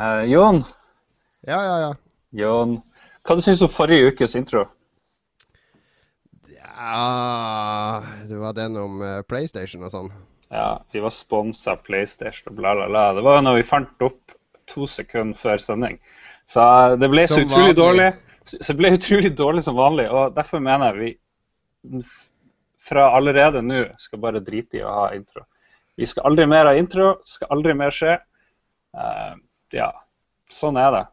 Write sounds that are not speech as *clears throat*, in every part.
Eh, Jon, Ja, ja, ja. Jon, hva du syns du om forrige ukes intro? Ja Det var den om eh, PlayStation og sånn. Ja, vi var sponsa PlayStation og bla, bla, bla. Det var når vi fant opp to sekunder før sending. Så eh, det ble så utrolig vanlig. dårlig. Så det ble utrolig dårlig som vanlig, og derfor mener jeg vi fra allerede nå skal bare drite i å ha intro. Vi skal aldri mer ha intro, skal aldri mer skje. Eh, ja, sånn er det.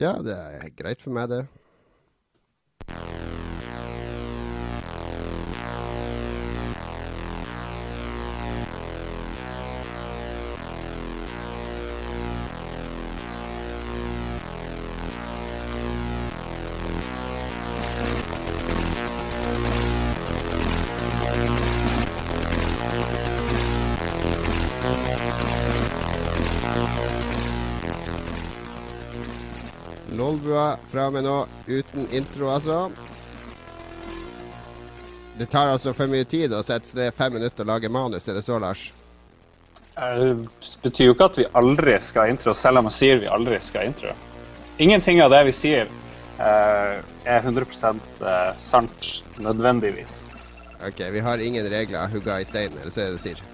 Ja, det er greit for meg, det. Lolbua fra med nå, uten intro, altså. Det tar altså for mye tid å sette ned fem minutter og lage manus, er det så, Lars? Eh, Det betyr jo ikke at vi aldri skal ha intro, selv om man sier vi aldri skal ha intro. Ingenting av det vi sier, uh, er 100 eh, sant nødvendigvis. Ok, vi har ingen regler hugga i stein, eller så er det du sier?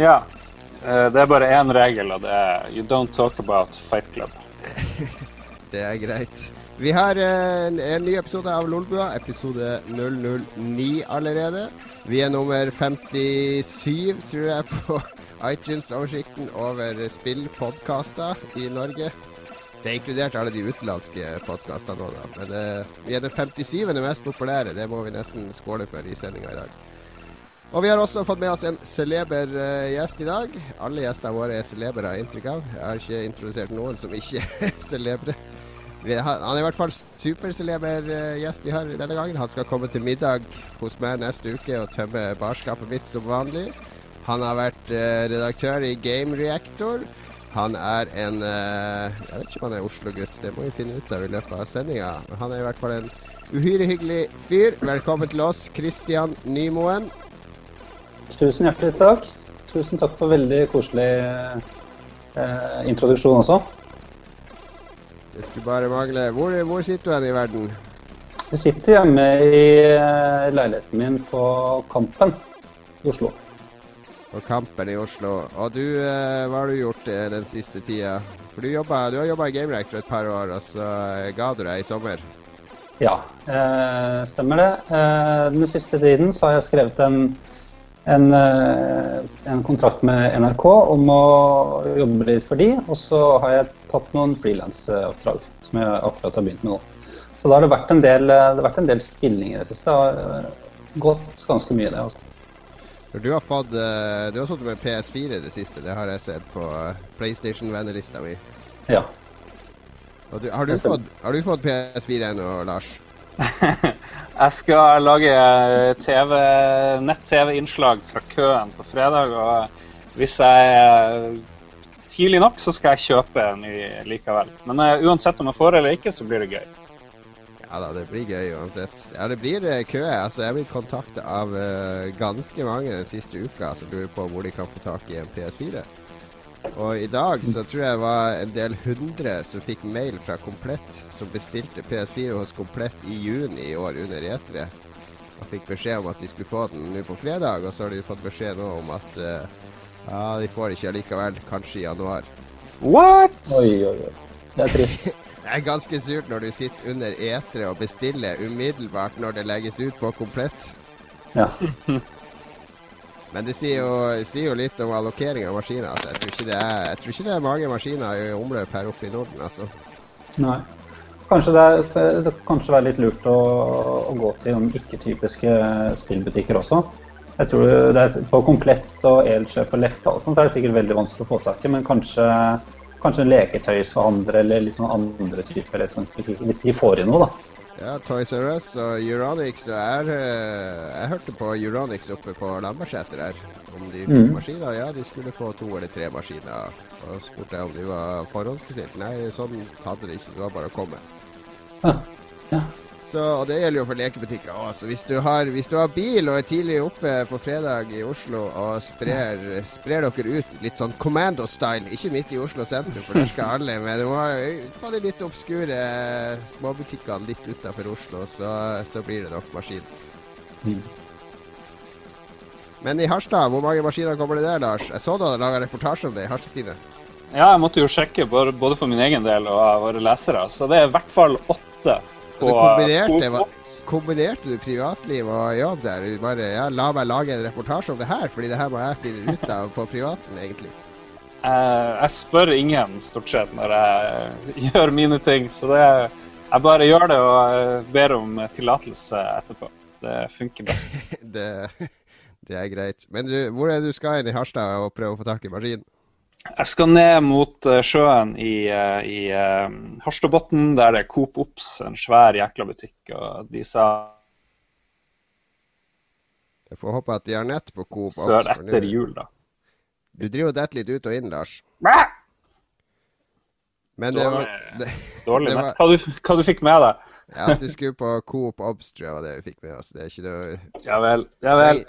Ja. Uh, Det er bare én regel, og det er You don't talk about Fight Club. *laughs* Det er greit. Vi har eh, en, en ny episode av Lolbua, episode 009 allerede. Vi er nummer 57, tror jeg, på *laughs* iTunes-oversikten over spillpodkaster i Norge. Det er inkludert alle de utenlandske podkastene nå, da. Men uh, vi er den 57. mest populære. Det må vi nesten skåle for i sendinga i dag. Og vi har også fått med oss en celeber uh, gjest i dag. Alle gjestene våre er celebre, har inntrykk av. Jeg har ikke introdusert noen som ikke *laughs* er celebre. Har, han er i hvert fall superceleber uh, gjest vi har denne gangen. Han skal komme til middag hos meg neste uke og tømme barskapet mitt som vanlig. Han har vært uh, redaktør i Game Reactor. Han er en Jeg vet ikke om han er Oslo-gutt, det må vi finne ut av i løpet av sendinga. Han er i hvert fall en uhyre hyggelig fyr. Velkommen til oss, Christian Nymoen. Tusen hjertelig takk. Tusen takk for veldig koselig eh, introduksjon også. Det skulle bare mangle. Hvor, hvor sitter du hen i verden? Jeg sitter hjemme i eh, leiligheten min på Kampen i Oslo. På Kampen i Oslo. Og du, eh, hva har du gjort eh, den siste tida? For du, jobbet, du har jobba i Game for et par år, og så ga du deg i sommer. Ja, eh, stemmer det. Eh, den siste tiden så har jeg skrevet en, en, eh, en kontrakt med NRK om å jobbe litt for de, og så har jeg tatt noen frilansoppdrag som jeg akkurat har begynt med nå. Så da har det vært en del, det har vært en del spilling i det siste. Det har gått ganske mye, det. Også. Du har fått eh, Du har sittet med PS4 i det siste, det har jeg sett på PlayStation-vennelista mi. Ja. Du, har, du fått, har du fått PS4 ennå, Lars? *laughs* Jeg skal lage TV, nett-TV-innslag fra køen på fredag, og hvis jeg er tidlig nok, så skal jeg kjøpe en ny likevel. Men uh, uansett om jeg får eller ikke, så blir det gøy. Ja da, det blir gøy uansett. Ja, det blir eh, kø. Altså, jeg er blitt kontakta av uh, ganske mange den siste uka som lurer på hvor de kan få tak i en PS4. Og i dag så tror jeg det var en del hundre som fikk mail fra Komplett, som bestilte PS4 hos Komplett i juni i år under E3. Og fikk beskjed om at de skulle få den nå på fredag, og så har de fått beskjed nå om at uh, ja, de får ikke allikevel, kanskje i januar. What?! Oi, oi, oi. Det er trist. *laughs* Det er ganske surt når du sitter under etere og bestiller umiddelbart når det legges ut på komplett. Ja. *laughs* Men det sier jo, sier jo litt om allokering av maskiner. Altså. Jeg, tror er, jeg tror ikke det er mange maskiner i omløp her oppe i Norden. Altså. Nei. Kanskje det, er, det kanskje være litt lurt å, å gå til noen ikke-typiske spillbutikker også. Jeg tror det er På Komplett og Elkjøp og Lefta og sånt er det sikkert veldig vanskelig å få tak i, men kanskje, kanskje en leketøyshandler eller litt sånn andre typer elektronikkbutikker, hvis de får inn noe, da. Ja, Toys R Us og Euronix og er, eh, Jeg hørte på Euronix oppe på Lambertseter her. Om de fikk Mm. maskiner. Ja, de skulle få to eller tre maskiner. Og spurte jeg om de var forhåndsbestilt. Nei, sånn hadde de ikke. Det var bare å komme. Ja. ja. Så, og det gjelder jo for lekebutikker òg. Hvis du, har, hvis du har bil og er tidlig oppe på fredag i Oslo og sprer, sprer dere ut litt sånn commando-style, ikke midt i Oslo sentrum, for der skal alle, men du må ha de litt obskure småbutikkene litt utafor Oslo, så, så, blir det nok maskin. Mm. Men i Harstad, hvor mange maskiner kommer det der, Lars? Jeg så du hadde laga reportasje om det i Harstad-tiden. Ja, jeg måtte jo sjekke både for min egen del og våre lesere, så det er i hvert fall åtte på kombinerte, hva, kombinerte, du privatliv og jobb der? Du bare ja, la meg lage en reportasje om det her, fordi det her må jeg finne ut av på privaten, egentlig. Uh, jeg spør ingen stort sett når jeg *laughs* gjør mine ting, så det, jeg bare gjør det og ber om tillatelse etterpå. Det funker best. *laughs* det, det, er greit. Men du, hvor er det du skal inn i Harstad og prøve å få tak i maskinen? Jeg skal ned mot uh, sjøen i, uh, i uh, Harstadbotn, der det er Coop Ops, en svær jækla butikk. Og de sa Jeg får håpe at de har nett på Coop Ops. Sør etter jul, da. Du driver og detter litt ut og inn, Lars. Men det var det, Dårlig nett. Hva, du, hva du fikk med deg? ja, at du skulle på Coop Obs, tror jeg var det vi fikk med oss. Det er ikke noe Ja vel. Ja vel.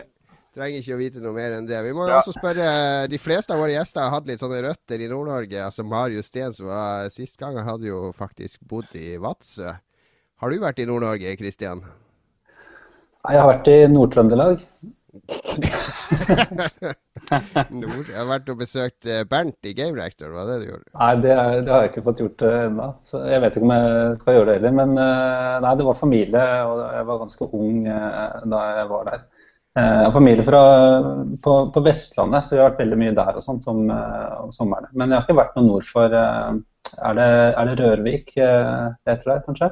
Trenger ikke å vite noe mer enn det. Vi må jo ja. også spørre De fleste av våre gjester har hatt litt sånne røtter i Nord-Norge. Altså Marius Steen, som var sist gang, hadde jo faktisk bodd i Vadsø. Har du vært i Nord-Norge, Kristian? Jeg har vært i Nord-Trøndelag. *laughs* Nord. Jeg har vært og besøkt eh, Bernt i Game Reactor, var det du gjorde? Nei, det, det har jeg ikke fått gjort uh, ennå. Jeg vet ikke om jeg skal gjøre det heller. Men nei, det var familie, og jeg var ganske ung da jeg var der. Jeg har familie fra, på, på, Vestlandet, så vi har vært veldig mye der og sånt om, om sommeren. Men jeg har ikke vært noe nord for Er det, er det Rørvik det heter der, kanskje?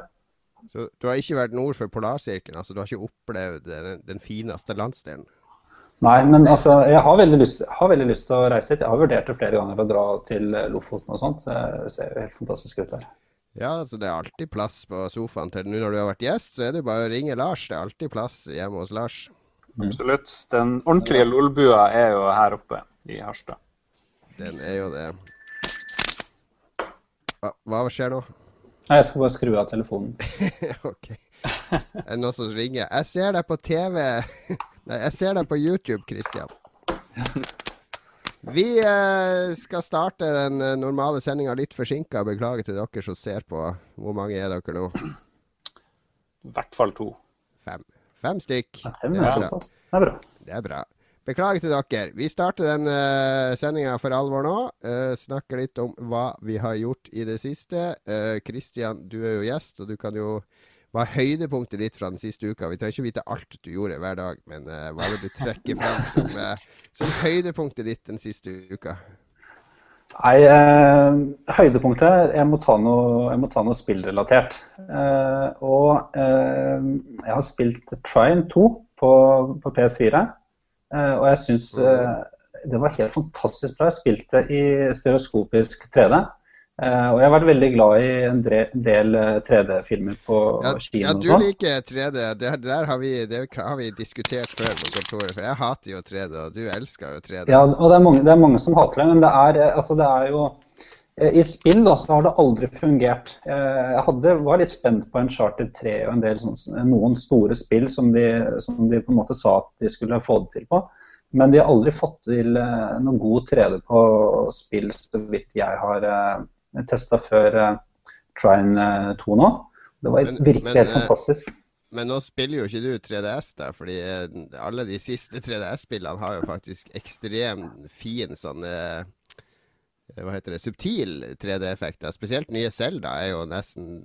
Så du har ikke vært nord for polarsirkelen? Altså du har ikke opplevd den, den fineste landsdelen? Nei, men altså, jeg har veldig, lyst, har veldig, lyst, til å reise dit. Jeg har vurdert det flere ganger å dra til Lofoten og sånt. Det ser jo helt fantastisk ut der. Ja, altså det er alltid plass på sofaen til nå når du har vært gjest, så er det bare å ringe Lars. Det er alltid plass hjemme hos Lars. Mm. Absolutt. Den ordentlige lolbua er jo her oppe i Harstad. Den er jo det. Hva, hva skjer nå? Nei, Jeg skal bare skru av telefonen. *laughs* ok. Er det noen som ringer? Jeg ser deg på TV. *laughs* Nei, jeg ser deg på YouTube, Christian. Vi eh, skal starte den eh, normale sendinga litt forsinka. Beklager til dere som ser på. Hvor mange er dere nå? I hvert fall to. Fem. Fem stykk. Ja, det, er bra. det er bra. Det er bra. Beklager til dere. Vi starter den uh, sendinga for alvor nå. Uh, snakker litt om hva vi har gjort i det siste. Uh, du er jo gjest, og du kan jo hva er høydepunktet ditt fra den siste uka? Vi trenger ikke vite alt du gjorde hver dag, men uh, hva vil du trekke fram som, som, høydepunktet ditt den siste uka? Nei, eh, høydepunktet Jeg må ta noe, må ta noe spillrelatert. og jeg har spilt Trine 2 på, på PS4, og jeg syns det var helt fantastisk bra. Jeg spilte i stereoskopisk 3D. Uh, og jeg har vært veldig glad i en del 3D-filmer eh, på ja, kino. Ja, du liker 3D. Det, der har vi, det har vi diskutert før på kontoret. For jeg hater jo 3D, og du elsker jo 3D. Ja, og det er mange, det er mange som hater det. Men det er, eh, altså, det er jo I spill da, så har det aldri fungert. Jeg hadde, var litt spent på en Charter 3 og en del sånne, noen store spill som de, som de på en måte sa at de skulle få det til på. Men de har aldri fått til noen god 3D på spill, så vidt jeg har testa før uh, Trine 2 nå. Det var men, virkelig men, helt eh, fantastisk. Men nå spiller jo ikke du 3DS, da, fordi eh, alle de siste 3DS-spillene har jo faktisk ekstremt fin sånn hva heter det, subtil 3D-effekter. Spesielt nye Zelda er jo nesten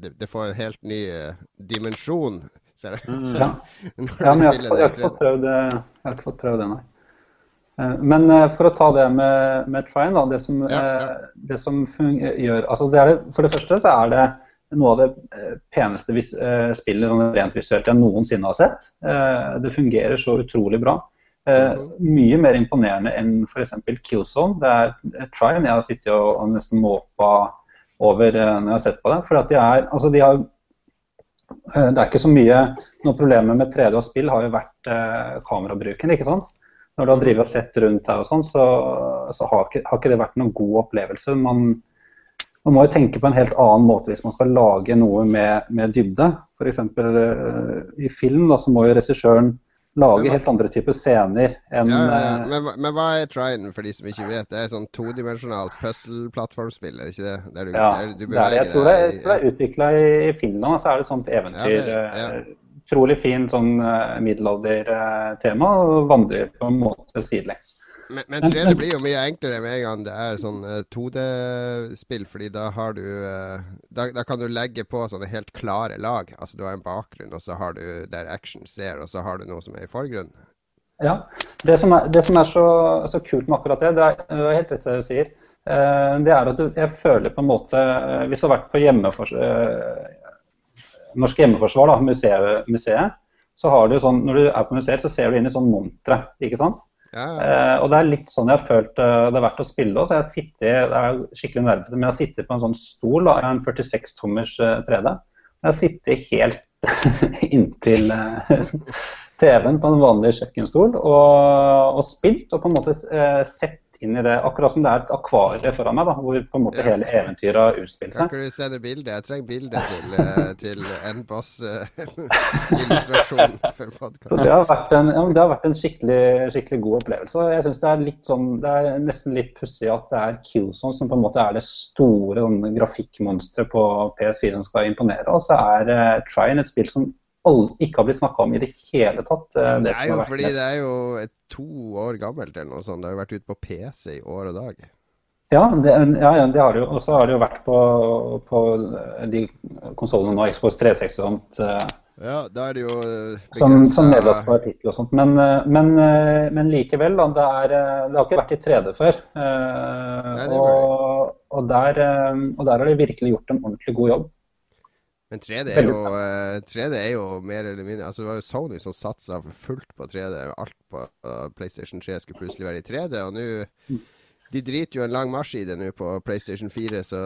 Det, det får en helt ny dimensjon. Ser du? Mm, ja. ja. men jeg, jeg, har ikke fått prøvd jeg har ikke fått prøvd det, nei. Eh, men eh, for å ta det med, med Trine, da, det som, ja, ja. Eh, det som gjør altså det det, For det første så er det noe av det peneste vis, spillet sånn rent visuelt jeg noensinne har sett. Det fungerer så utrolig bra. Mhm. Mye mer imponerende enn f.eks. Killzone. Det er Trine jeg har sittet og, nesten måpa over når jeg har sett på det. For de er, altså de har det er ikke så mye Noe problemet med 3D og spill har jo vært kamerabruken. ikke sant? Når du har drevet og sett rundt her og sånn, så, så har, ikke, har, ikke, det vært noen god opplevelse. Man, man må jo tenke på en helt annen måte hvis man skal lage noe med, med dybde. F.eks. Uh, i film da, så må jo regissøren lage hva, helt andre typer scener enn ja, ja, ja. Eh, men, men, hva er Trident, for de som ikke vet? Det er sånn todimensjonalt puzzle-plattformspill, er ikke det? Der du, ja, der du det er. Jeg tror det, jeg tror det er utvikla i, Finland, og så er det et sånt eventyr. Ja, det, Utrolig fin sånn uh, middelaldertema, og vandrer på en måte sidelengs. Men, men 3D blir jo mye enklere med en gang det er sånn 2D-spill, fordi da har du da, da, kan du legge på sånne helt klare lag. Altså du har en bakgrunn, og så har du der action ser, og så har du noe som er i forgrunnen. Ja. Det som er, det som er så, så, kult med akkurat det, det er, det er helt rett det du sier, det er at jeg føler på en måte Hvis du har vært på hjemmefors, uh, Norsk Hjemmeforsvar, da, museet, museet, så har du sånn, når du er på museet, så ser du inn i sånn montre. ikke sant? Ja, ja. Eh, og det er litt sånn jeg har følt uh, det er verdt å spille Også. jeg sitter, det er skikkelig nerdete, men jeg sitter på en sånn stol, da, en 46 tommers uh, 3D. Jeg sitter helt *laughs* inntil uh, *laughs* TV-en på en vanlig kjøkkenstol og, og, spilt og på en måte sett inn i det. Akkurat som det er et akvarie foran meg, da, hvor på en måte hele eventyret utspiller seg. Kan du sende bilde? Jeg trenger bilde til, eh, til en boss-illustrasjon eh, *laughs* for podkasten. Det, har vært en, ja, det har vært en skikkelig, skikkelig god opplevelse. Jeg synes det er litt sånn, det er nesten litt pussig at det er Killzone som på en måte er det store sånn, grafikkmonsteret på PS4 som skal imponere. Og så er uh, Trine et spill som ikke har blitt snakka om i det hele tatt. Eh, det, det er jo fordi det er jo et, to år gammelt eller noe sånt. Det har jo vært ute på PC i år og dag. Ja, det, ja, det har det jo. Og så har det jo vært på, på de konsollene nå, Xbox 360 og sånt. Eh, ja, da er det jo. Eh, som, som nedlastbar tittel og sånt. Men, men, men likevel, da. Det, er, det, har ikke vært i 3D før. Nei, og, og, der, og der har de virkelig gjort en ordentlig god jobb. Men 3D er, jo, 3D eh, er jo mer eller mindre Altså Det var jo Sony som satsa fullt på 3D. Alt på uh, PlayStation 3 skulle plutselig være i 3D. Og nå mm. De driter jo en lang marsj i det nå på PlayStation 4, så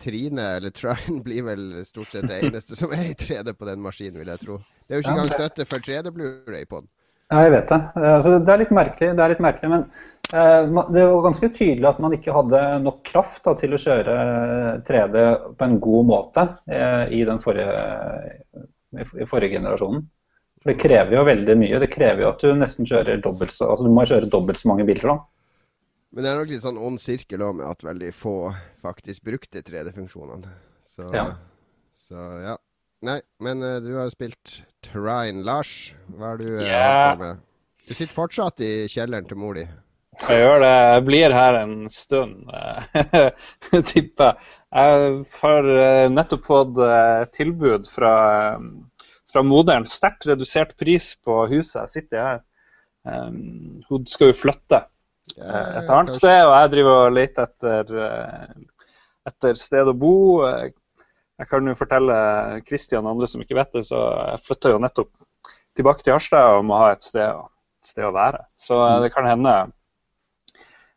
Trine, eller Trine, *laughs* blir vel stort sett det eneste som er i 3D på den maskinen, vil jeg tro. Det er jo ikke engang støtte for 3D-Blu-ray på den. Ja, jeg vet det. Altså, det er litt merkelig, det er litt merkelig men Eh, det var ganske tydelig at man ikke hadde nok kraft da, til å kjøre 3D på en god måte eh, i den forrige, i forrige generasjonen. For Det krever jo veldig mye. Det krever jo at du nesten kjører dobbelt så, altså du må kjøre dobbelt så mange biler. da. Men det er nok litt sånn ond sirkel òg, med at veldig få faktisk brukte 3D-funksjonene. Så, ja. så ja. Nei, men du har jo spilt Trine. Lars, hva er du yeah. på med? Du sitter fortsatt i kjelleren til mor di? Jeg gjør det. Jeg blir her en stund, *laughs* tipper jeg. Jeg har eh, nettopp fått eh, tilbud fra, fra moderen. Sterkt redusert pris på huset. Jeg sitter her. Um, hun skal jo flytte et annet sted, og jeg driver og leter etter, etter sted å bo. Jeg kan jo fortelle Kristian og andre som ikke vet det, så jeg flytta jo nettopp tilbake til Harstad og må ha et sted, et sted å være. Så det kan hende Eh,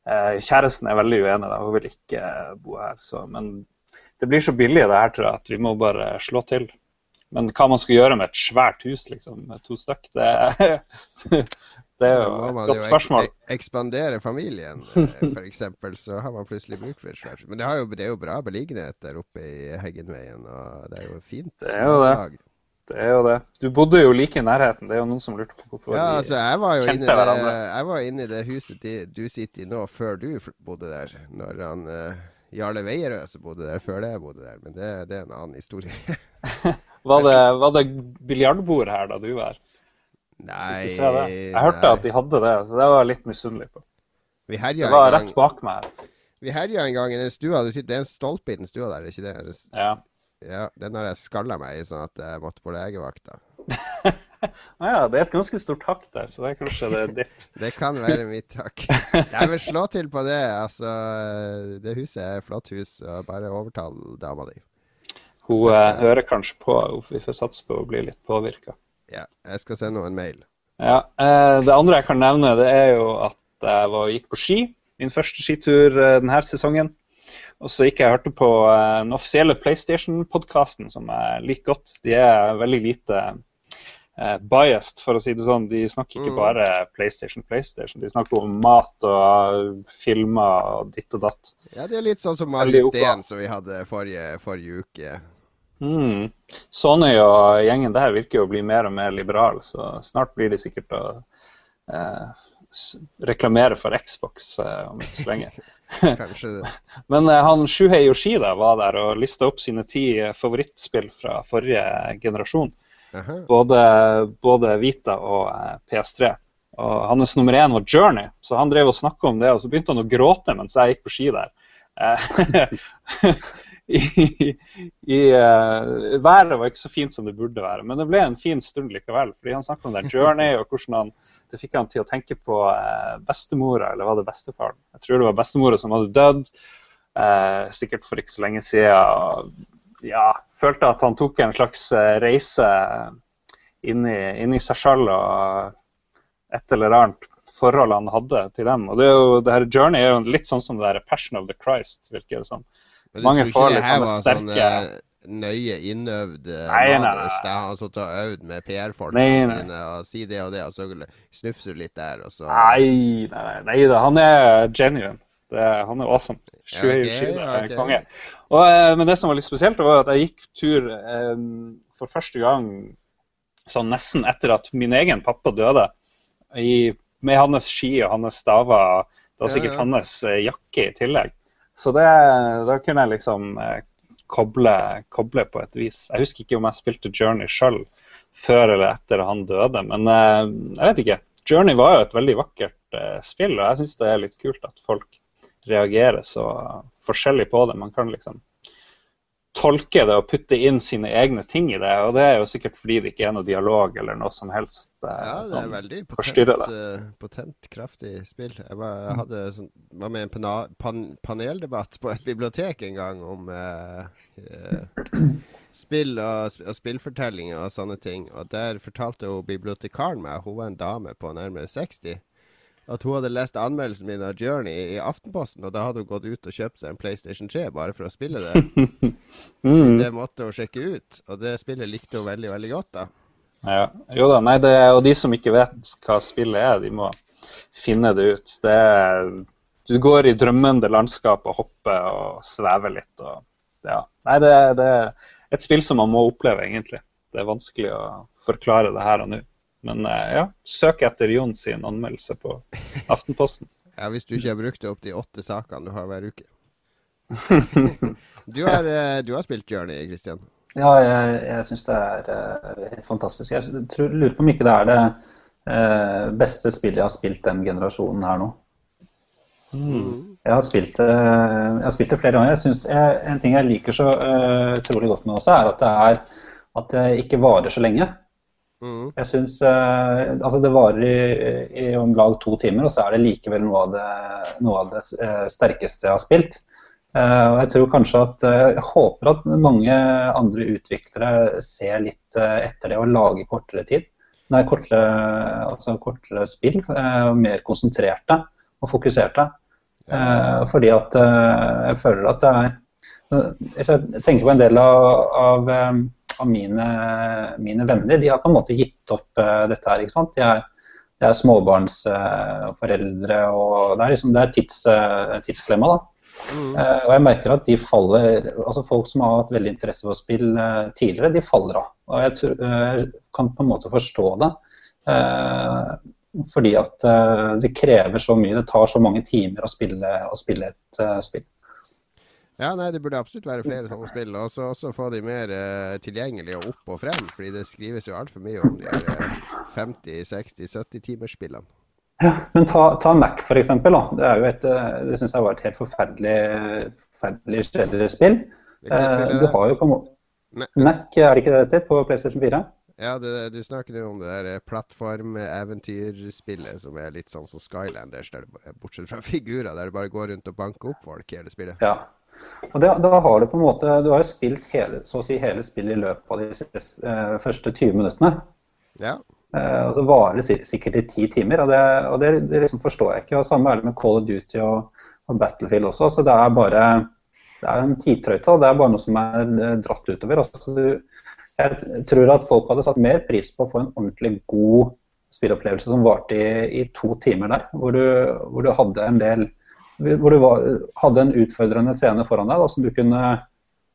kjæresten er veldig uenig, da. hun vil ikke eh, bo her. Så, men det blir så billig det her, tror jeg, at vi må bare slå til. Men hva man skal gjøre med et svært hus, liksom, med to stykk, det, det, er *laughs* jo et godt spørsmål. Ek ekspandere familien, eh, *laughs* f.eks., så har man plutselig bruk for et svært hus. Men det, jo, det, er jo bra beliggenhet der oppe i Heggenveien, og det er jo fint. Det er jo det. Det er jo det. Du bodde jo like i nærheten. Det er jo noen som lurte på hvorfor ja, altså, jeg var jo inne i det, jeg var inne i det huset du sitter i nå, før du bodde der. Når han uh, Jarle Veierød som bodde der før det jeg bodde der. Men det, det er en annen historie. *laughs* var, det, var det biljardbord her da du var her? Nei Jeg hørte nei. at de hadde det, så det var jeg litt misunnelig på. Vi det var rett bak meg her. Vi herja en gang i den stua. Du sitter, det er en stolpe i den stua der, ikke det? Ja. Ja, den har jeg skalla meg i, sånn at jeg måtte på legevakta. *laughs* ah, ja, det er et ganske stort hakk der, så det er kanskje det er *laughs* ditt. det kan være mitt hakk. *laughs* Jeg vil slå til på det. Altså, det huset er et flott hus, og bare overtal dama di. Hun skal... hører kanskje på, vi får satse på å bli litt påvirka. Ja, jeg skal sende henne en mail. Ja, uh, Det andre jeg kan nevne, det er jo at jeg var, gikk på ski. Min første skitur uh, denne sesongen. Og så gikk jeg og hørte på uh, den offisielle PlayStation-podkasten, som jeg liker godt. De er veldig lite eh, biased, for å si det sånn. De snakker ikke Mm. bare PlayStation, PlayStation. De snakker om mat og filmer og ditt og datt. Ja, det er litt sånn som Marius. Steen som vi hadde forrige, forrige uke. Mm. Sony og gjengen der virker jo å bli mer og mer liberal, så snart blir de sikkert å eh, reklamere for Xbox eh, om ikke så lenge. *laughs* Kanskje det. *laughs* Men uh, han Shuhei Yoshida var der og lista opp sine ti eh, favorittspill fra forrige generasjon. Både, både Vita og uh, PS3. Og hans nummer én var Journey, så han drev og snakka om det, og så begynte han å gråte mens jeg gikk på ski der. Eh, *laughs* I, i, uh, været var ikke så fint som det burde være, men det ble en fin stund likevel. fordi han snakka om den Journey, og hvordan han, det fikk han til å tenke på eh, bestemora, eller var det bestefaren? Jeg tror det var bestemora som hadde dødd, eh, sikkert for ikke så lenge siden. Og ja, følte at han tok en slags eh, reise inn i, seg sjøl og et eller annet forhold han hadde til dem. Og det, jo, det her Journey er jo litt sånn som det der Passion of the Christ, virker det som. Men Mange får litt sånne sterke sånn nøye innøvd eh, manus der han sittet og øvd med PR-folk Nei, nei. sine og si det og det, og så snufser du litt der, og så Nei, nei, nei, nei han er genuine. Det, er- han er awesome. Shuhei okay, Yoshida er okay. konge. Og, eh, men det som var litt spesielt, var at jeg gikk tur um, for første gang sånn nesten etter at min egen pappa døde, i, med hans ski og hans staver. Det var sikkert ja. hans eh, jakke i tillegg. Så det, da kunne jeg liksom koble, koble på et vis. Jeg husker ikke om jeg spilte Journey sjøl før eller etter han døde, men eh, jeg vet ikke. Journey var jo et veldig vakkert eh, spill, og jeg syns det er litt kult at folk reagerer så forskjellig på det. Man kan liksom tolke det og putte inn sine egne ting i det, og det er jo sikkert fordi det ikke er noe dialog eller noe som helst. eh, Ja, det er veldig potent, uh, potent kraftig spill. Jeg var, jeg hadde sånn, var med i en pana, pan, paneldebatt på et bibliotek en gang om uh, uh, spill og, og spillfortellinger og sånne ting. Og der fortalte jo bibliotekaren meg, hun var en dame på nærmere 60, at hun hadde lest anmeldelsen min av Journey i Aftenposten, og da hadde hun gått ut og kjøpt seg en PlayStation 3 bare for å spille det. *laughs* mm. Det måtte hun sjekke ut, og det spillet likte hun veldig, veldig godt, da. Ja, jo da, nei, det, og de som ikke vet hva spillet er, de må finne det ut. Det er, du går i drømmende landskap og hopper og svever litt. Og, ja. Nei, det, det er et spill som man må oppleve, egentlig. Det er vanskelig å forklare det her og nå. Men eh, ja, søk etter Jon sin anmeldelse på Aftenposten. *laughs* Ja, Hvis du ikke har brukt opp de åtte sakene du har hver uke. *laughs* du, har, eh, du har spilt Journey, Christian. Ja, jeg, jeg syns det er eh, helt fantastisk. Jeg tror, lurer på om ikke det er det eh, beste spillet jeg har spilt den generasjonen her nå. Jeg har spilt jeg har spilt det flere ganger. Jeg synes, jeg, en ting jeg liker så utrolig godt med også, er at det, er, at det ikke varer så lenge. Mm. Jeg synes, eh, altså Det varer i, i om lag to timer, og så er det likevel noe av det, noe av det eh, sterkeste jeg har spilt. Eh, og Jeg tror kanskje at, eh, jeg håper at mange andre utviklere ser litt eh, etter det og lager kortere tid. Nei, kortere, altså kortere spill, eh, mer konsentrerte og fokuserte. Fordi at jeg føler at det er Hvis jeg tenker på en del av, av, av mine, mine venner, de har på en måte gitt opp uh, dette her. ikke sant? De er, de er småbarnsforeldre, og det er, liksom, det er tids, eh, tidsklemma. da. Mm. Eh, og jeg merker at de faller, altså folk som har hatt veldig interesse for spill eh, tidligere, de faller av. Og jeg tror, eh, kan på en måte forstå det. Eh, fordi at eh, det krever så mye, det tar så mange timer å spille, å spille et eh, spill. Ja, nei, det burde absolutt være flere sånne spill. Og så også få de mer uh, tilgjengelige opp og frem. Fordi det skrives jo altfor mye om de her eh, 50-60-70-timersspillene. Men ta, ta Mac for eksempel. Da. Det, er jo et, eh, det syns jeg var et helt forferdelig, forferdelig kjedelig spill. Eh, du har jo på en Mac, er det ikke det heter, på PlayStation 4? Ja, det, du snakker jo om det der plattformeventyrspillet som er litt sånn som Skylanders, der eh, bortsett fra figurer, der det bare går rundt og banker opp folk hele spillet. Ja. Og det, da har du på en måte Du har jo spilt hele, så å si hele spillet i løpet av de siste, eh, første 20 minuttene. Ja. Eh, og så varer det sikkert i ti timer, og det, og det, det liksom forstår jeg ikke. Og Samme er det med Call of Duty og, og Battlefield også. så Det er bare det er en tidtrøyte. Det er bare noe som er eh, dratt utover. Altså, du, Jeg tror at folk hadde satt mer pris på å få en ordentlig god spillopplevelse som varte i, i, to timer der. Hvor du, hvor du hadde en del hvor du var, hadde en utfordrende scene foran deg da, som, kunne,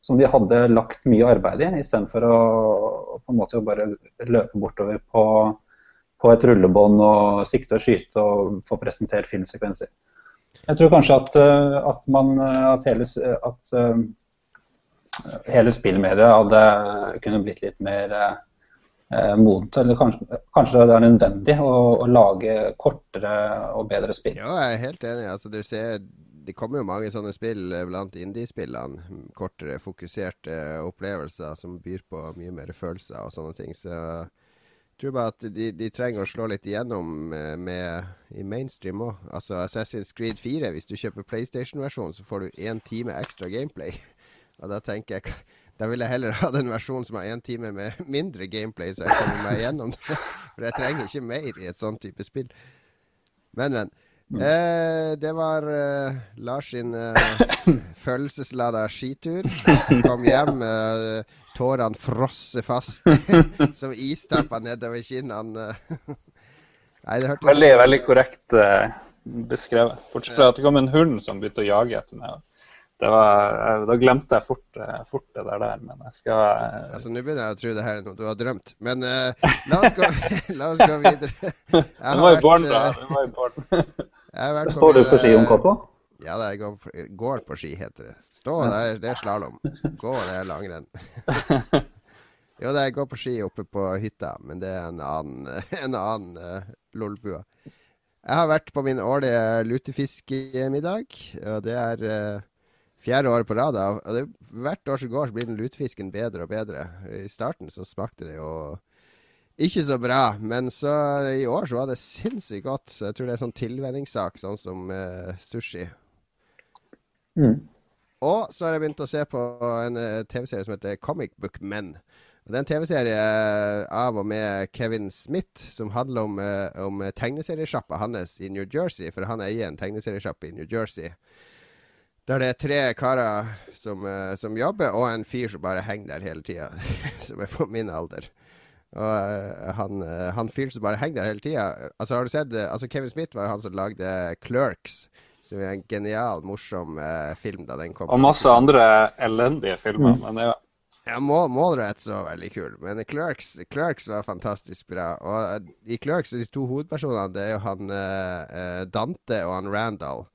som de hadde lagt mye arbeid i, istedenfor å på en måte bare løpe bortover på, på et rullebånd og sikte og skyte og få presentert filmsekvenser. Jeg tror kanskje at, at, man, at hele, at hele spillmediet hadde kunne blitt litt mer eh, modent. Eller kanskje, kanskje, det er nødvendig å, å, lage kortere og bedre spill. Ja, jeg er helt enig. Altså, du ser, det kommer jo mange sånne spill blant indiespillene. Kortere, fokuserte opplevelser som byr på mye mer følelser og sånne ting. Så jeg tror bare at de, de trenger å slå litt igjennom med, med, i mainstream òg. Altså Assassin's Creed 4, hvis du kjøper PlayStation-versjonen, så får du én time ekstra gameplay. *laughs* Og da tenker jeg da vil jeg heller *laughs* ha den versjonen som har én time med mindre gameplay, så jeg kommer meg gjennom det. *laughs* For jeg trenger ikke mer i et sånt type spill. Men, men. Mm. Eh, det var eh, Lars sin eh, *laughs* følelseslada skitur. Kom hjem, eh, tårene frosset fast som istappa nedover kinnene. Nei, det hørtes Veldig, veldig korrekt eh, beskrevet. Bortsett fra at det kom en hund som begynte å jage etter meg var, da glemte jeg fort, eh, fort, det der, der, men jeg skal uh... altså, Nå begynner jeg å tro det her er noe du har drømt, men uh, la, oss gå, *laughs* la, oss gå, videre. *laughs* Det var i barn, *laughs* da. Står du på ski om katta? Ja, det går, går, på ski, heter det. Stå, det er, det er slalåm. Gå, det er langrenn. jo, det er gå på ski oppe på hytta, men det er en annen, en annen uh, lolbua. Jeg har vært på min årlige lutefiskemiddag, og det er uh, fjerde året på rad. Og det, hvert år som går, så blir den lutefisken bedre og bedre. I starten så smakte det jo ikke så bra, men så i år så var det sinnssykt godt. Så jeg tror det er sånn tilvenningssak, sånn som uh, sushi. Mm. Og så har jeg begynt å se på en uh, TV-serie som heter Comic Book Men. Det er en TV-serie eh, av og med Kevin Smith som handler om, uh, om tegneseriesjappa hans i New Jersey. For han eier en tegneseriesjappe i New Jersey. Der det er tre karer som, uh, som, jobber, og en fyr som bare henger der hele tida. *laughs* som er på min alder. Og uh, han, uh, han fyren som bare henger der hele tida Altså, har du sett altså Kevin Smith var jo han som lagde Clerks. Som er en genial, morsom film da den kom. Og masse andre elendige filmer. Mm. Men ja. Ja, Målrett var veldig kul, men Clerks, Clerks, var fantastisk bra. Og i Clerks, de to hovedpersonene, det er jo han Dante og han Randall.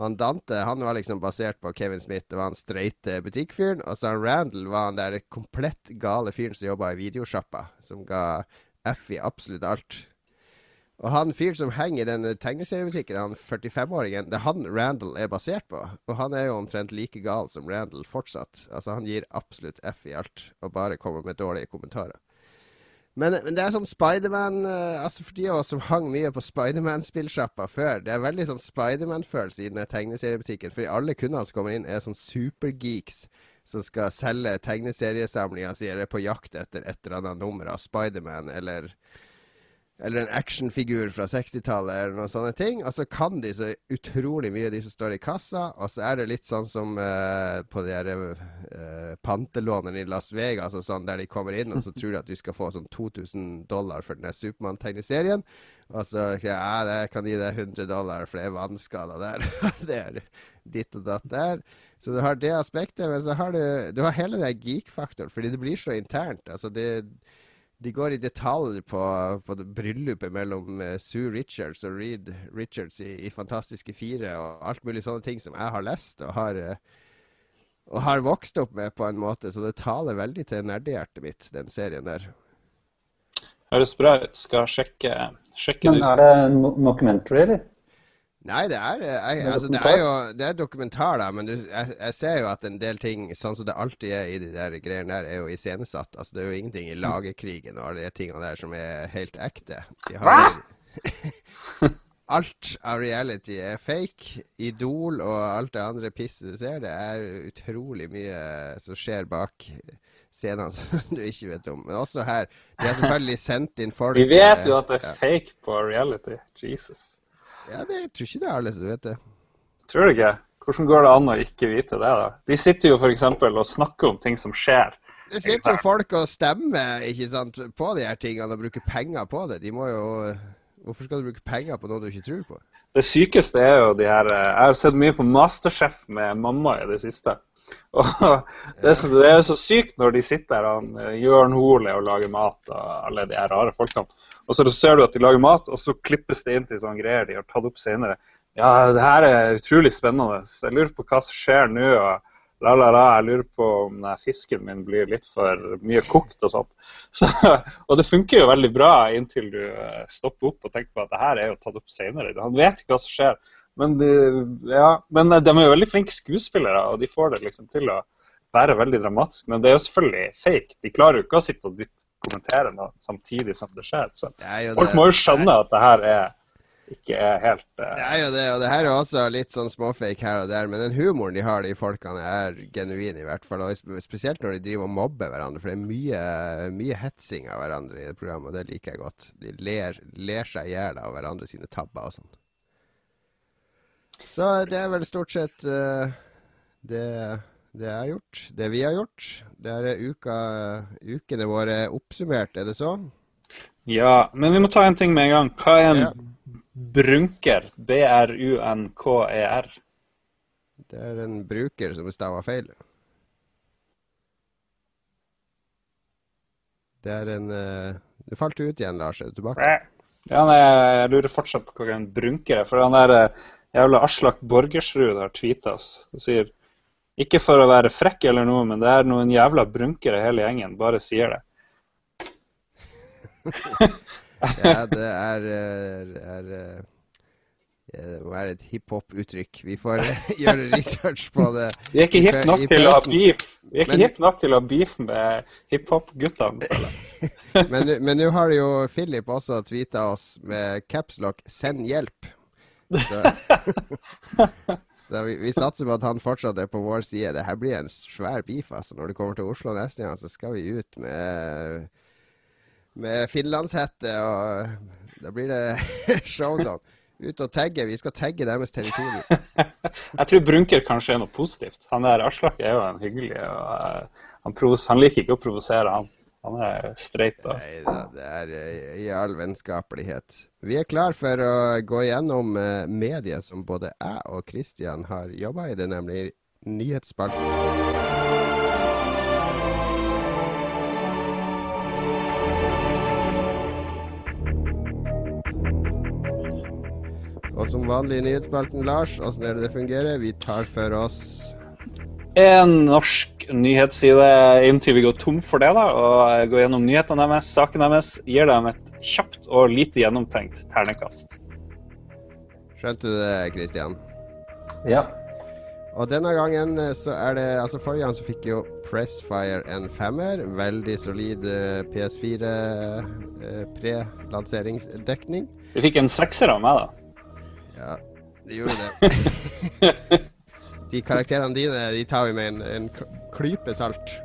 Han Dante han var liksom basert på Kevin Smith. Det var han streite butikkfyren. Og så han Randall var han der komplett gale fyren som jobba i videosjappa. Som ga F i absolutt alt. Og han fyren som henger i den tegneseriebutikken, han 45-åringen, det er han Randall er basert på. Og han er jo omtrent like gal som Randall fortsatt. Altså, han gir absolutt F i alt, og bare kommer med dårlige kommentarer. Men, men, det er sånn Spiderman uh, altså For de av oss som hang mye på Spiderman-spillsjappa før, det er veldig sånn Spiderman-følelse i den tegneseriebutikken. Fordi alle kundene som kommer inn, er sånn supergeeks som skal selge tegneseriesamlinga si, eller er på jakt etter et eller annet nummer av Spiderman eller eller en actionfigur fra 60-tallet, eller noen sånne ting. Og så kan de så utrolig mye, de som står i kassa. Og så er det litt sånn som uh, på de der uh, pantelånene i Las Vegas, og sånn, der de kommer inn og så *laughs* tror de at du skal få sånn 2000 dollar for den Supermann-tegneserien. Og så ja, jeg kan gi deg 100 dollar, for det er vannskader der. *laughs* det er ditt og datt der. Så du har det aspektet, men så har du, du har hele den geek-faktoren, fordi det blir så internt. altså det de går i detalj på, på bryllupet mellom uh, Sue Richards og Reed Richards i, i, Fantastiske fire, og alt mulig sånne ting som jeg har lest og har, uh, og har vokst opp med på en måte. Så det taler veldig til nerdehjertet mitt, den serien der. Høres bra ut. Skal sjekke, sjekke Men er det no documentary, eller? Nei, det er, jeg, altså, det er jo det er dokumentar, da, men du, jeg, jeg, ser jo at en del ting, sånn som det alltid er i de der greiene der, er jo iscenesatt. Altså, det er jo ingenting i lagerkrigen og alle de tingene der som er helt ekte. Hva? *laughs* alt av reality er fake. Idol og alt det andre pisset du ser, det er utrolig mye som skjer bak scenene *laughs* som du ikke vet om. Men også her. De har selvfølgelig sendt inn folk Vi vet jo at det er ja. fake på reality. Jesus. Ja, det, jeg tror ikke det er alle som vet det. Tror du ikke? Hvordan går det an å ikke vite det? da? De sitter jo f.eks. og snakker om ting som skjer Det sitter jo folk og stemmer ikke sant, på de her tingene og bruker penger på det. De må jo Hvorfor skal du bruke penger på noe du ikke tror på? Det sykeste er jo de her eh, Jeg har sett mye på Masterchef med mamma i det siste. Det, det er så sykt når de sitter der, eh, Jørn Hole og lager mat og alle de her rare folkene. Og så ser du at de lager mat, og så klippes det inn til sånne greier de har tatt opp senere. Ja, det her er utrolig spennende. Jeg lurer på hva som skjer nå. og la, la, la, jeg lurer på om fisken min blir litt for mye kokt og sånt. *laughs* Så, og det funker jo veldig bra inntil du eh, stopper opp og tenker på at det her er jo tatt opp senere. Han vet ikke hva som skjer. Men, de, ja, men de er jo veldig flinke skuespillere, og de får det liksom til å være veldig dramatisk. Men det er jo selvfølgelig fake. De klarer jo ikke å sitte og kommentere noe samtidig som det skjer. Så folk må jo skjønne at det her er ikke er helt uh... Det er jo det, og det her er også litt sånn småfake her og der, men den humoren de har, de folkene, er genuin i hvert fall. Og spesielt når de driver og mobber hverandre, for det er mye, mye hetsing av hverandre i det programmet, og det liker jeg godt. De ler, ler seg i hjel av hverandre sine tabber og sånn. Så det er vel stort sett uh, det, det jeg har gjort. Det vi har gjort. Det er uka, ukene våre oppsummert, er det så? Ja, men vi må ta en ting med en gang. Hva er en ja. Brunker. B-r-u-n-k-e-r. E det er en bruker som stava feil. Det er en uh, Du falt ut igjen, Lars. Er du tilbake? Ja, nei, Jeg lurer fortsatt på hva en brunker er. For han der uh, jævla Aslak Borgersrud har tweeta oss og sier ikke for å være frekk eller noe, men det er noen jævla brunkere hele gjengen. Bare sier det. *laughs* ja, det er, er, er det må være et hiphop-uttrykk. Vi får *laughs* gjøre research på det. Vi er ikke hip nok er hip nok til å ha beef med hiphop-guttene. *laughs* men nå har jo Philip også tweeta oss med capslock 'send hjelp'. Så, *laughs* så vi, vi, satser på at han fortsatt er på vår side. Det her blir en svær beef. altså. Når du kommer til Oslo neste gang, så skal vi ut med med finlandshette, og da blir det *laughs* showdown. Ut og tagge. Vi skal tagge deres territorium. *laughs* jeg tror Brunker kanskje er noe positivt. Han der Aslak er jo en hyggelig og uh, han, han, liker ikke å provosere, han. Han er streit. da. Nei da, det er uh, i all vennskapelighet. Vi er klar for å gå gjennom uh, mediet som både jeg og Kristian har jobba i, det nemlig nyhetsspalten. Og som vanlig i nyhetsspalten, Lars, åssen er det det fungerer? Vi tar for oss en norsk nyhetsside inntil vi går tom for det, da, og går gjennom nyhetene deres, saken deres, gir dem et kjapt og lite gjennomtenkt ternekast. Skjønte du det, Christian? Ja. Og denne gangen eh, så er det Altså forrige gang så fikk jo Pressfire en femmer. Veldig solid eh, PS4 eh, pre-lanseringsdekning. Vi fikk en sekser av meg, da. Ja, det gjorde det. *laughs* de karakterene dine de tar vi med en, en klype salt.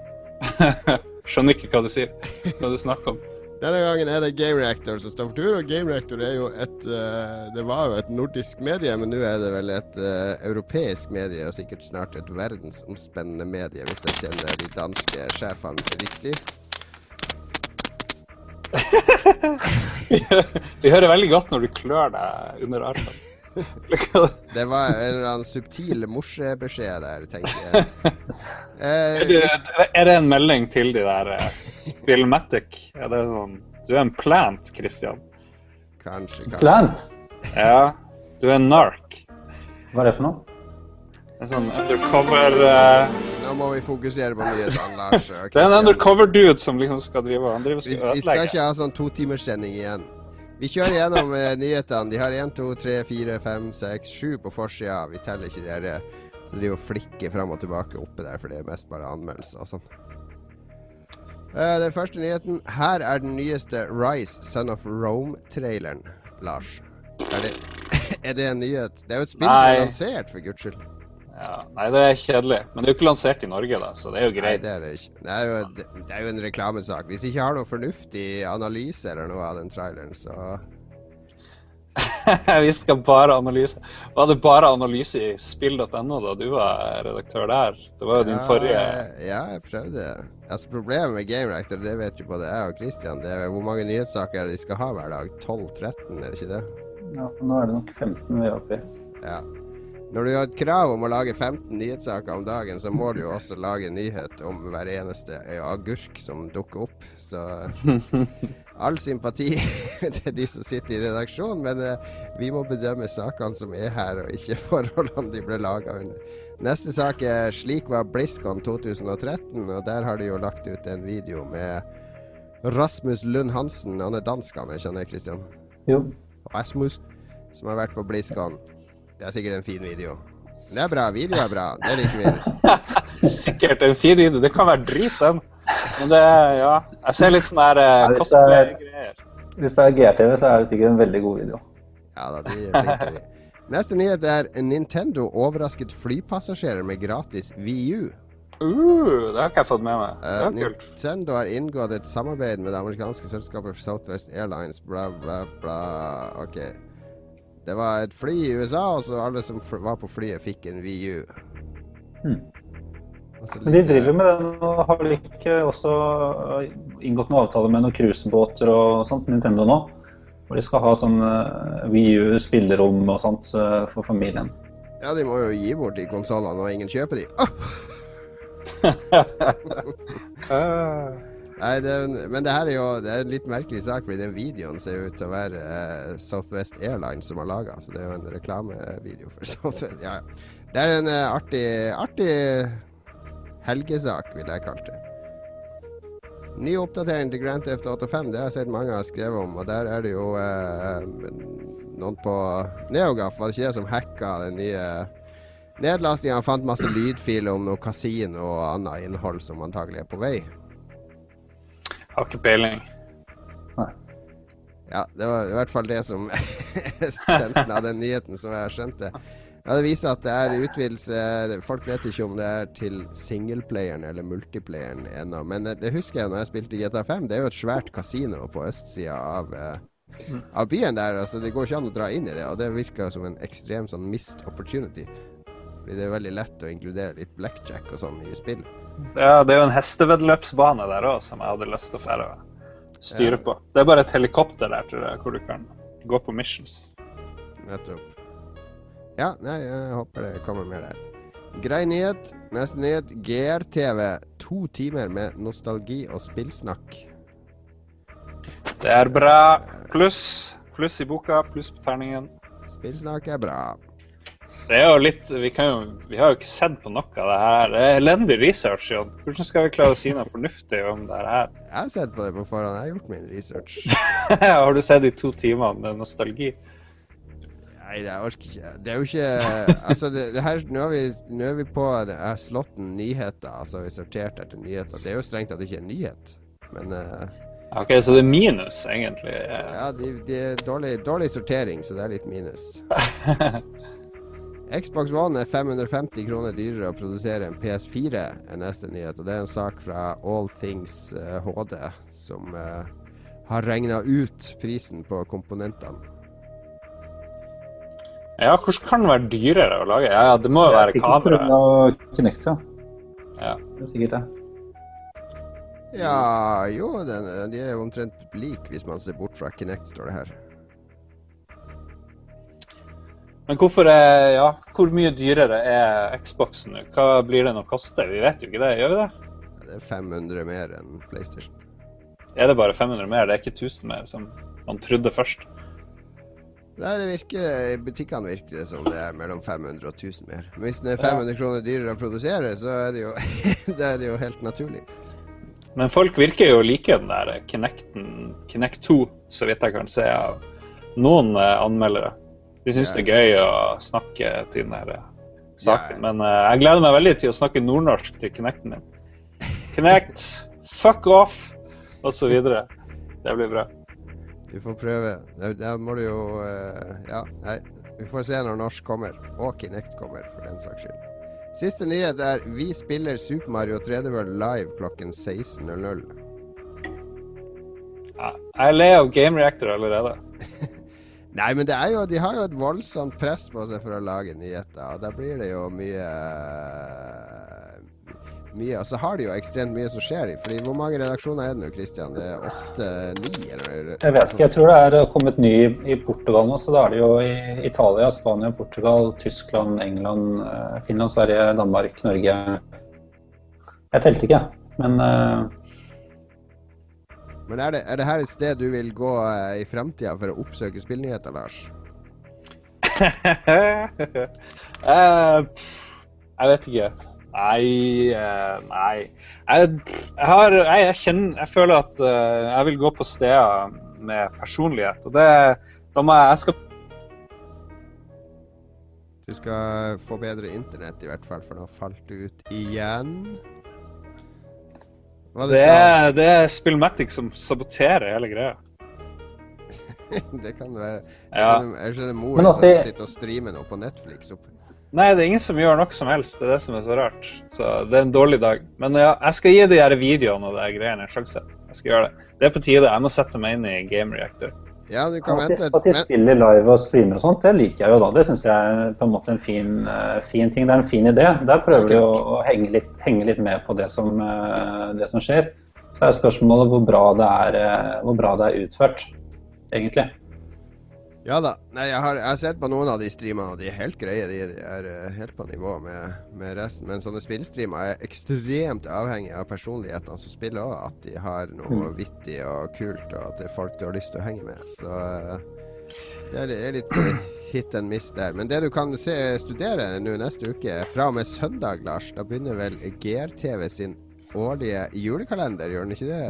*laughs* Skjønner ikke hva du sier. Hva du snakker om. Denne gangen er det Game Reactor som står for tur, og Game Reactor er jo et uh, Det var jo et nordisk medie, men nå er det vel et uh, europeisk medie, og sikkert snart et verdensomspennende medie, hvis jeg kjenner de danske sjefene riktig. *laughs* Vi hører veldig godt når du klør deg under armen. Det var en eller annen subtil morsebeskjed der, tenker jeg. *laughs* Eh, er, det, er, det, en melding til de der eh, Spillmatic? Er det sånn Du er en plant, Christian. Kanskje, kanskje. Plant? Ja. Du er en nark. Hva er det for noe? En sånn undercover uh... Nå må vi fokusere på nyhetene, Lars. *laughs* det er en undercover dude som liksom skal drive Han driver skal vi, vi skal ikke ha sånn totimerssending igjen. Vi kjører gjennom uh, nyhetene. De har 1, 2, 3, 4, 5, 6, 7 på forsida. Vi teller ikke de her eh, som driver og flikker fram og tilbake oppe der, for det er mest bare anmeldelser og sånn. Uh, den første nyheten. Her er den nyeste Rise Son of Rome-traileren, Lars. Er det, *laughs* er det, en nyhet? Det er jo et spill som er lansert, for guds skyld. Ja, nei, det er kjedelig. Men det er jo ikke lansert i Norge, da, så det er jo greit. Nei, det er det ikke. Det er jo, det, det er jo en reklamesak. Hvis de ikke har noe fornuftig analyse eller noe av den traileren, så *laughs* vi skal bare analyse. Var det bare analyse i spill.no da du var redaktør der? Det var jo din ja, forrige Ja, jeg prøvde. Altså Problemet med GameRector, det vet jo både jeg og Christian, det er hvor mange nyhetssaker de skal ha hver dag. 12-13, er det ikke det? Ja, nå er det nok 15 vi er oppe i. Ja. Når du har et krav om å lage 15 nyhetssaker om dagen, så må du jo også lage nyhet om hver eneste agurk som dukker opp. Så *laughs* all sympati *laughs* til de som sitter i redaksjonen, men uh, vi må bedømme sakene som er her, og ikke *laughs* forholdene de ble laga under. Neste sak er 'Slik var BlizzCon 2013', og der har de jo lagt ut en video med Rasmus Lund Hansen. Han er dansk, han, jeg skjønner, Christian? Jo. Rasmus, som har vært på BlizzCon. Det er sikkert en fin video. Det er bra. Video er bra. Det liker vi. *laughs* sikkert en fin video. Det kan være drit, den. Men det Ja. Jeg ser litt sånn der uh, Ja, hvis det er-. Hvis det er GRTV, så er det sikkert en veldig god video. Ja da, de er flinke, de. Neste nyhet er Nintendo overrasket flypassasjerer med gratis VU. Uh, det har ikke jeg fått med meg. Det Uh, kult. Nintendo har inngått et samarbeid med det amerikanske selskapet Southwest Airlines, bla, bla, bla. OK. Det var et fly i USA, og så alle som var på flyet, fikk en VU. Hmm. Altså, Men de driver med den, og Har de ikke også øh, inngått noen avtale med noen cruisebåter og sånt, Nintendo nå? Hvor de skal ha sånn VU, spillerom og sånt øh, for familien. Ja, de må jo gi bort de konsollene, og ingen kjøper de. Ah! *laughs* Nei, det, men det her er jo det er en litt merkelig sak, fordi den videoen ser jo ut til å være eh, Southwest Airlines som har laga. Så det er jo en reklamevideo for Southwest. Ja. ja. Det er en eh, artig, artig helgesak, vil jeg kalle det. Ny oppdatering til Grand Theft 85, det har jeg sett mange har skrevet om. Og der er det jo eh, noen på Neogaf, var det ikke det som hacka den nye nedlastinga? Fant masse lydfiler om noe kasino og annet innhold som antagelig er på vei. Har ikke peiling. Ja, det var i hvert fall det som *laughs* essensen av den nyheten som jeg skjønte. Ja, Det viser at det er utvidelse Folk vet ikke om det er til singleplayeren eller multiplayeren ennå. Men det husker jeg når jeg spilte GTA 5. Det er jo et svært kasino på østsida av, eh, av byen der. Altså, det går ikke an å dra inn i det, og det virker som en ekstrem sånn missed opportunity. Fordi det er veldig lett å inkludere litt blackjack og sånn i spill. Ja, det er jo en hesteveddeløpsbane der òg som jeg hadde lyst til å fære styre på. Det er bare et helikopter der, tror jeg, hvor du kan gå på missions. Nettopp. Ja, nei, jeg håper det kommer mer der. Grei nyhet. Neste nyhet. GR-TV. To timer med nostalgi og spillsnakk. Det er bra. Pluss. Pluss i boka, pluss på terningen. Spillsnakk er bra. Det er jo litt Vi, kan jo, vi har jo ikke sett på noe av det her. Det er elendig research, Jon. Hvordan skal vi klare å si noe fornuftig om det her? Jeg har sett på det på forhånd. Jeg har gjort min research. *laughs* har du sett de to timene med nostalgi? Nei, jeg orker ikke. Det er jo ikke Altså, det, det her Nå er er vi på det er slåtten nyheter. Altså, vi sortert etter nyheter. Det er jo strengt tatt ikke en nyhet. Men uh, OK, så det er minus, egentlig. ja, det de er dårlig, dårlig sortering, så det er litt minus. *laughs* Xbox One er 550 kroner dyrere å produsere enn PS4, er neste nyhet. Og det er en sak fra All Things eh, HD, som uh, har regna ut prisen på komponentene. Ja, hvordan kan det være dyrere å lage? Ja, ja, det må jo være kamera. kamera. Kinect, ja. Ja. Det er sikkert det. Ja, jo, den, de er jo omtrent lik hvis man ser bort fra Kinect, står det her. Men hvorfor er, ja, hvor mye dyrere er Xboxen nå? Hva blir den å koste? Vi vet jo ikke det, gjør vi det? Det er 500 mer enn PlayStation. Er det bare 500 mer? Det er ikke 1000 mer, som man trodde først. Nei, det virker, I butikkene virker det som det er mellom 500 og 1000 mer. Men hvis den er 500 kroner dyrere å produsere, så er det jo, *laughs* det er det jo helt naturlig. Men folk virker jo å like den der Kinecten, Kinect 2, så vidt jeg kan se av noen eh, anmeldere. De syns det er gøy å snakke til den her eh, saken. Ja. Men uh, jeg gleder meg veldig til å snakke nordnorsk til Kinecten min. Kinect, *laughs* fuck off, osv. Det blir bra. Vi får prøve. Da må du jo uh, Ja, nei. Vi får se når norsk kommer. Og Kinect kommer, for den saks skyld. Siste nyhet er vi spiller Super Mario 3D World live klokken 16.00. Ja, jeg er lei av Game Reactor allerede. *laughs* Nei, men jo, de har jo et voldsomt press på seg for å lage nyheter. Og da blir det jo mye mye, og så har de jo ekstremt mye som skjer. Fordi Hvor mange redaksjoner er det nå, Christian? Det er åtte-ni? Jeg vet ikke. Jeg tror det er kommet ny i Portugal nå. Så da er det jo i Italia, Spania, Portugal, Tyskland, England, eh, Finland, Sverige, Danmark, Norge. Jeg telte ikke, men uh... Men er det, er det, her et sted du vil gå uh, i fremtida for å oppsøke spillnyheter, Lars? uh, *laughs* jeg vet ikke. Nei, uh, nei. Jeg, jeg, har, jeg, jeg, kjenner, jeg føler at uh, jeg vil gå på steder med personlighet. Og det da må jeg, jeg skal Du skal få bedre internett i hvert fall, for nå falt du ut igjen. Det er, det er Spillmatic som saboterer hele greia. *laughs* det kan være. Skjønner, jeg skjønner mor som sitter og streamer noe på Netflix. oppe Nei, det er ingen som gjør noe som helst. Det er det som er så rart. Så det er en dårlig dag. Men ja, jeg skal gi de her videoene og de greiene en sjanse. Jeg skal gjøre det. Det er på tide. Jeg må sette meg inn i Game Reactor. Ja, du kan vente. At de spiller live og streamer og sånt, det liker jeg jo da. Det syns jeg er på en måte en fin, uh, fin, ting. Det er en fin idé. Der prøver de å, å henge, litt, henge, litt, med på det som, uh, det som, skjer. Så er spørsmålet hvor bra det er, uh, hvor bra det er utført, egentlig. Ja da. Nei, jeg har, jeg har, sett på noen av de streamene, og de er helt greie. De, de er uh, helt på nivå med, med, resten. Men sånne spillstreamer er ekstremt avhengig av personlighetene som spiller òg. At de har noe mm. vittig og kult, og at det er folk du har lyst til å henge med. Så uh, det er, er litt uh, hit and miss der. Men det du kan se, studere nå neste uke, fra og med søndag, Lars, da begynner vel GRTV sin årlige julekalender, gjør den ikke det?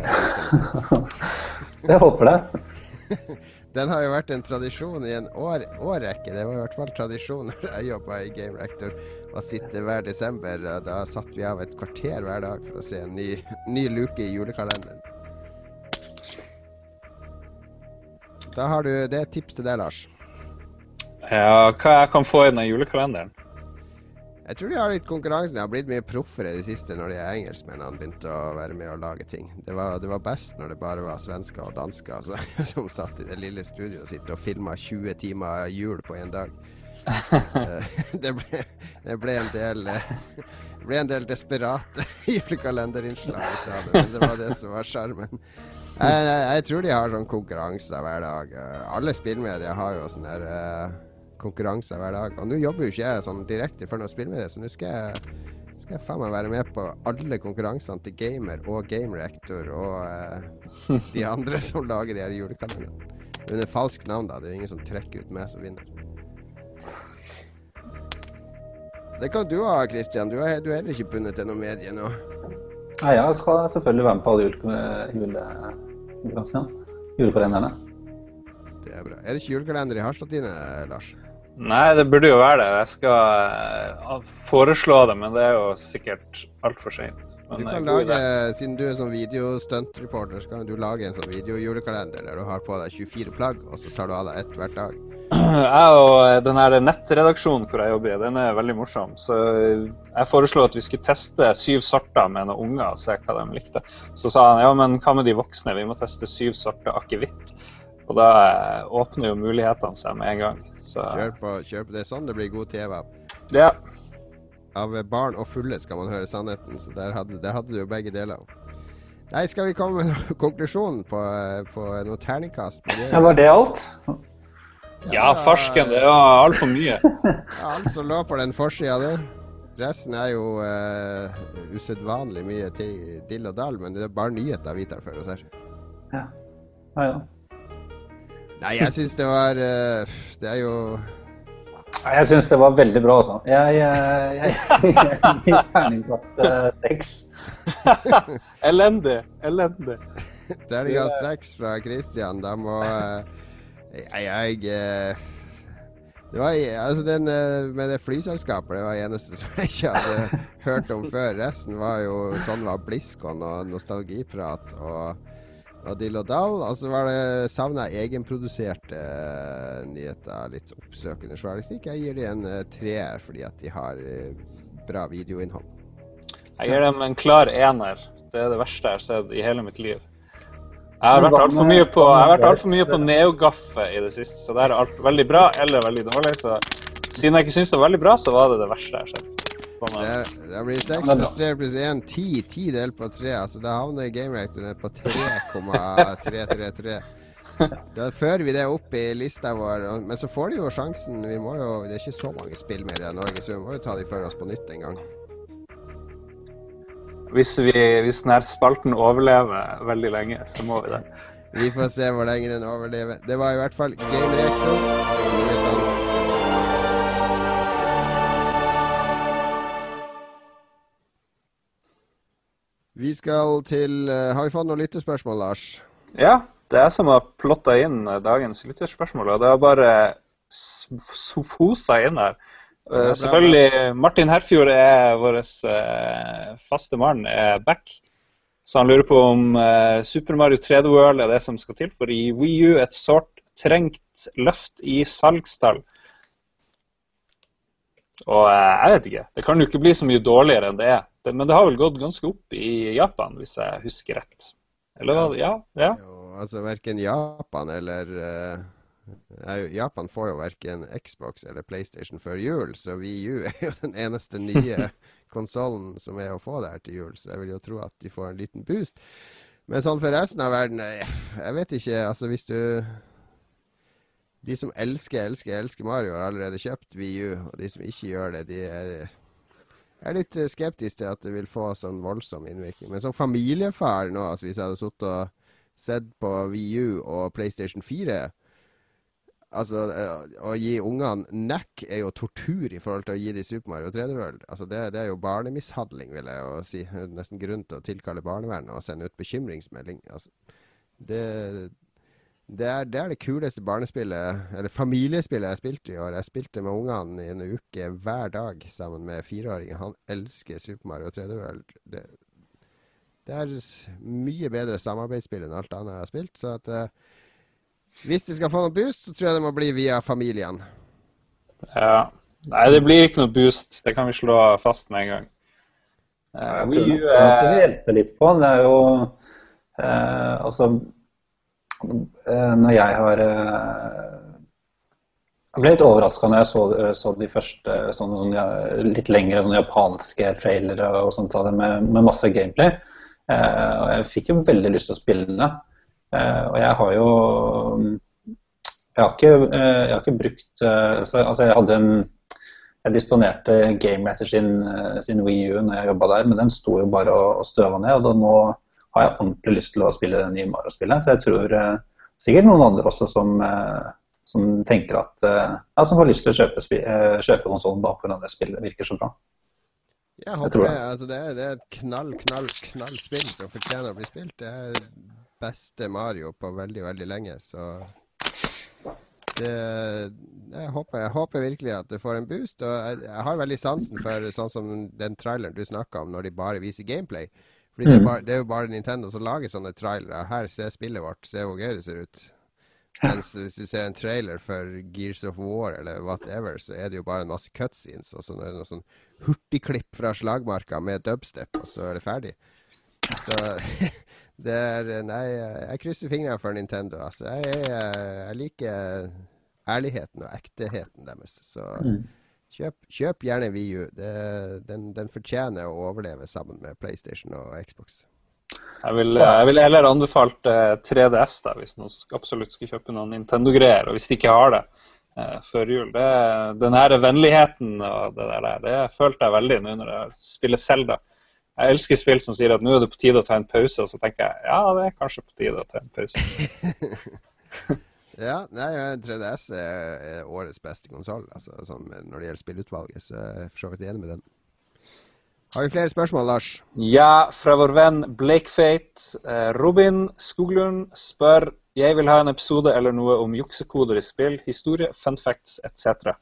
*laughs* jeg håper det. *laughs* Den har jo vært en tradisjon i en år, årrekke. Det var i hvert fall tradisjon *laughs* når jeg jobba i Game Rector å sitte hver desember. Da satt vi av et kvarter hver dag for å se en ny, *laughs* ny luke i julekalenderen. Så da har du Det er der, Lars. Ja, hva jeg kan få i den julekalenderen? Jeg tror de har litt konkurranse. De har blitt mye proffere i det siste når de engelskmennene begynte å være med og lage ting. Det var, det var best når det bare var svensker og dansker altså, *laughs* som satt i det lille studioet sitt og filma 20 timer jul på én dag. Eh, *laughs* det, ble, det ble, en del *laughs* det ble en del desperate julekalenderinnslag ut av det, men det var det som var sjarmen. Jeg, jeg, jeg, tror de har sånn konkurranser hver dag. Alle spillmedier har jo sånn der uh, konkurranser hver dag. Og nå jobber jo ikke jeg sånn direkte for noe spill med det, så nå skal jeg, skal jeg faen meg være med på alle konkurransene til Gamer og Game Reactor og uh, de *laughs* andre som lager de her julekalenderne. Under falskt navn, da. Det er ingen som trekker ut meg som vinner. Det kan du ha, Christian. Du er, du er heller ikke bundet til noe medie nå. Nei, jeg skal selvfølgelig være med på alle julekonkurransene. Julekalenderne. Det er bra. Er det ikke julekalender i Harstad Lars? Nei, det burde jo være det. Jeg skal uh, foreslå det, men det er jo sikkert altfor seint. Du kan lage, Siden du er sånn videostuntreporter, så kan du lage en sånn videojulekalender der du har på deg 24 plagg, og så tar du av deg ett hver dag. *clears throat* Jeg og eh, den her nettredaksjonen hvor jeg jobber i, den er veldig morsom. Så jeg foreslo at vi skulle teste syv sorter med noen unger og se hva de likte. Så sa han ja, men hva med de voksne, vi må teste syv sorter akevitt. Og da eh, åpner jo mulighetene seg med en gang. Så... Kjør, på, kjør på. Det er sånn det blir god TV. Ja. Av barn og fulle skal man høre sannheten, så der hadde, der hadde du jo begge deler. Nei, skal vi komme med *laughs* konklusjonen på, på noe terningkast? Ja, var det alt? Ja, farsken. Det var altfor mye. *laughs* ja, alt som lå på den forsida, det. Resten er jo uh, usedvanlig mye til dill og dall, men det er bare nyheter vi tar for oss her. Ja. Ja, ja. Nei, jeg syns det var uh, Det er jo Jeg syns det var veldig bra, altså. Jeg, jeg, *laughs* jeg gir terningkast seks. *laughs* elendig. Elendig. *laughs* Terningkast seks fra Christian. Da må uh, jeg, jeg uh, det var, altså den med det flyselskapet, det var det eneste som jeg ikke hadde hørt om før. Resten var jo sånn var BlizzCon og nostalgiprat og og dill og dall. Og så var det savna egenproduserte uh, nyheter. Litt oppsøkende journalistikk. Jeg gir dem en uh, treer fordi at de har uh, bra videoinnhold. Jeg gir dem en klar ener. Det er det verste jeg har sett i hele mitt liv. Jeg har vært altfor mye på, jeg har vært alt for mye på neogaffe i det siste, så det er alt veldig bra eller veldig dårlig. Så siden jeg ikke syns det var veldig bra, så var det det verste jeg har sett. På meg. Det, det blir 6 pluss 3 pluss 1, 10. 10 delt på 3. Altså, da havner gamereactoren på 3,333. Da fører vi det opp i lista vår. Men så får de jo sjansen. Vi må jo, det er ikke så mange spillmedier i Norge, så vi må jo ta de for oss på nytt en gang. Hvis, vi, hvis denne spalten overlever veldig lenge, så må vi det. Vi får se hvor lenge den overlever. Det var i hvert fall Game Reactor. Vi skal til eh, Har vi fått noen lyttespørsmål, Lars? Ja, det er jeg som har plotta inn eh, dagens lytterspørsmål, og det har bare fosa sofosa inn her. Eh, selvfølgelig, Martin Herfjord er vår uh, faste mann, er back. Så han lurer på om uh, Super Mario 3D World er det som skal til for å gi Wii U et sårt trengt løft i salgstall. Og jeg vet ikke. Det kan jo ikke bli så mye dårligere enn det er. Men det har vel gått ganske opp i Japan, hvis jeg husker rett. Eller hva? Ja? ja. Jo, altså verken Japan eller uh, Japan får jo verken Xbox eller PlayStation før jul, så Wii U er jo den eneste nye *laughs* konsollen som er å få der til jul, så jeg vil jo tro at de får en liten boost. Men sånn for resten av verden eh, Jeg vet ikke. Altså hvis du De som elsker, elsker, elsker Mario, har allerede kjøpt Wii U, og de som ikke gjør det, de er jeg er litt eh, skeptisk til at det vil få sånn voldsom innvirkning. Men som familiefar nå, altså hvis jeg hadde sittet og sett på Wii U og PlayStation 4 Altså, eh, Å gi ungene nekk er jo tortur i forhold til å gi de Super Mario 3D World. Altså, det, det er jo barnemishandling, vil jeg jo si. Nesten grunn til å tilkalle barnevernet og sende ut bekymringsmelding. Altså, det, det, er, det er det kuleste barnespillet, eller familiespillet jeg spilte i år. Jeg spilte med ungene i en uke hver dag sammen med fireåringen. Han elsker Super Mario 3D World. Det, det er mye bedre samarbeidsspill enn alt annet jeg har spilt. Så at uh, hvis de skal få noen boost, så tror jeg det må bli via familien. Ja. Nei, det blir ikke noe boost. Det kan vi slå fast med en gang. Uh, Jeg tror nok det litt på. Det er jo uh, Altså Når jeg har eh, Jeg ble litt overraska når jeg så, så de første sånne, sånne, litt lengre sånne japanske trailere og sånt av det med, med masse gameplay. Eh, og jeg fikk jo veldig lyst til å spille det. Eh, og jeg har jo Jeg har ikke, eh, jeg har ikke brukt eh, så, Altså, jeg hadde en jeg disponerte Game etter sin, eh, sin Wii U når jeg jobba der, men den sto jo bare og, og støva ned. og da nå har jeg ordentlig lyst til å spille det nye Mario-spillet. Så jeg tror uh, sikkert noen andre også som, uh, som tenker at uh, ja, som får lyst til å kjøpe, uh, kjøpe konsollen bare pga. det spillet virker så bra. Jeg håper jeg det. det. Altså, det, er, det er et knall, knall, knall spill som fortjener å bli spilt. Det er beste Mario på veldig, veldig lenge, så det, jeg, håper, jeg håper virkelig at det får en boost. Og jeg, jeg har veldig sansen for sånn som den traileren du snakka om, når de bare viser gameplay. Fordi det, er Mm. bare, det er jo bare Nintendo som lager sånne trailere. Her, se spillet vårt, se hvor gøy det ser ut. Mens hvis du ser en trailer for Gears of War eller whatever, så er det jo bare en masse cutscenes og sånn, noe sånn hurtigklipp fra slagmarka med dubstep, og så er det ferdig. Så *laughs* det er Nei, jeg krysser fingrene for Nintendo. Altså, jeg, jeg liker ærligheten og ekteheten deres. Så kjøp, kjøp gjerne VU. Den, den fortjener å overleve sammen med PlayStation og Xbox. Jeg vil, jeg vil heller anbefalt eh, 3DS da, hvis noen absolutt skal kjøpe noen Nintendo-greier. Og hvis de ikke har det eh, før jul. Det, den her vennligheten og det der, det følte jeg veldig nå når jeg spiller Zelda. Jeg elsker spill som sier at nå er det på tide å ta en pause, og så tenker jeg ja, det er kanskje på tide å ta en pause. *laughs* Ja, nei, 3DS er, årets beste konsoll altså, sånn, når det gjelder spillutvalget. Så jeg er for så vidt enig med den. Har vi flere spørsmål, Lars? Ja, fra vår venn Blakefate. Eh, Robin Skoglund spør jeg vil ha en episode eller noe om juksekoder i spill, historie, fun facts etc.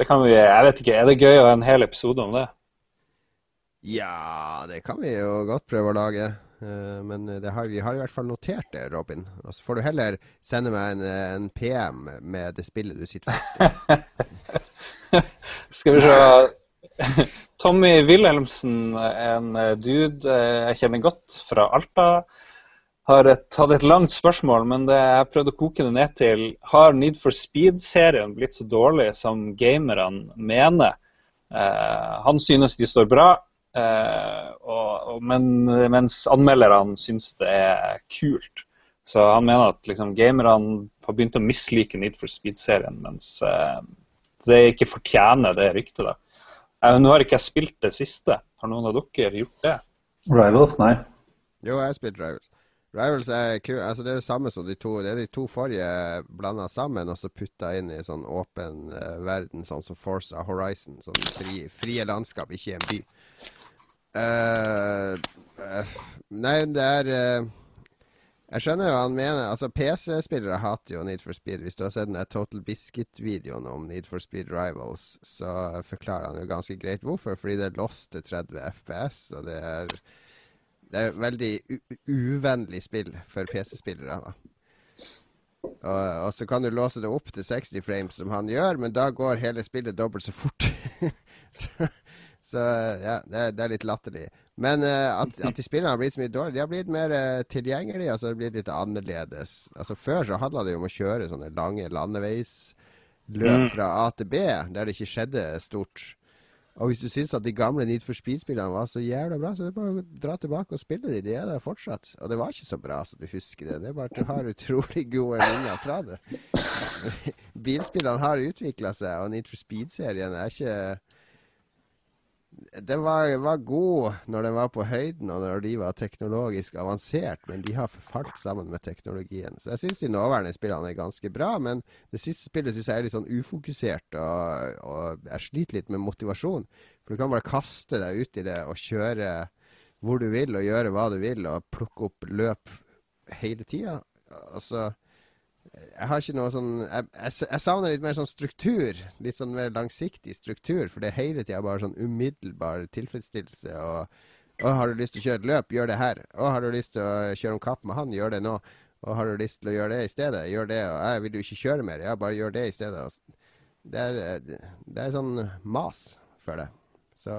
Det kan vi, jeg vet ikke, Er det gøy å ha en hel episode om det? Ja, det kan vi jo godt prøve å lage. Eh, men har, vi har i hvert fall notert det, Robin. Så får du heller sende meg en, en PM med det spillet du sitter fast i. *laughs* Skal vi se Tommy Wilhelmsen, en eh, dude eh, jeg kjenner godt fra Alta. har tatt et langt spørsmål, men det, jeg prøvde å koke det ned til Har Need for Speed-serien blitt så dårlig som gamerne mener? Han synes de står bra, og, og, men, mens anmelderne synes det er kult. Så han mener at liksom, gamerne har begynt å mislike Need for Speed-serien, mens eh, det ikke fortjener det ryktet. da. Eh, nå har ikke jeg spilt det siste. Har noen av dere gjort det? Rivals, nei. Jo, jeg har spilt Rivals. Rivals er kul. Altså, det er det samme som de to Det er de to forrige blanda sammen og så putta inn i sånn åpen uh, verden, sånn som Forza Horizon. Sånn fri, frie landskap, ikke en by. Uh, uh, nei, det er Jeg skjønner jo hva han mener. Altså, PC-spillere hater jo Need for Speed. Hvis du har sett den Total Biscuit-videoen om Need for Speed Rivals, så forklarer han jo ganske greit hvorfor. Fordi det er lost til 30 FPS, og det er det er veldig uvennlig spill for PC-spillere. Og, og, så kan du låse det opp til 60 frames, som han gjør, men da går hele spillet dobbelt så fort. *laughs* så, så, ja, det det er litt latterlig. Men uh, at, at, de spillene har blitt så mye dårligere, de har blitt mer uh, tilgjengelige. altså Det har blitt litt annerledes. Altså Før så handla det jo om å kjøre sånne lange landeveisløp mm. fra A til B, der det ikke skjedde stort. Og hvis du syns at de gamle Need for Speed-spillene var så jævla bra, så er det bare å dra tilbake og spille de. De er der fortsatt. Og det var ikke så bra som du husker det. Det er bare at du har utrolig gode minner fra det. *laughs* Bilspillene har utvikla seg, og Need for Speed-serien er ikke den var, var, god når den var på høyden og når de var teknologisk avansert, men de har forfalt sammen med teknologien. Så jeg syns de nåværende spillene er ganske bra, men det siste spillet syns jeg er litt sånn ufokusert, og, og, jeg sliter litt med motivasjon. For du kan bare kaste deg ut i det og kjøre hvor du vil og gjøre hva du vil og plukke opp løp hele tida. Altså jeg har ikke noe sånn jeg, jeg, jeg, savner litt mer sånn struktur. Litt sånn mer langsiktig struktur. For det er hele tida bare sånn umiddelbar tilfredsstillelse. Og, og har du lyst til å kjøre et løp, gjør det her. Og har du lyst til å kjøre om kapp med han, gjør det nå. Og har du lyst til å gjøre det i stedet, gjør det. Og jeg vil jo ikke kjøre mer, ja, bare gjør det i stedet. Det er, det er sånn mas, føler jeg. Så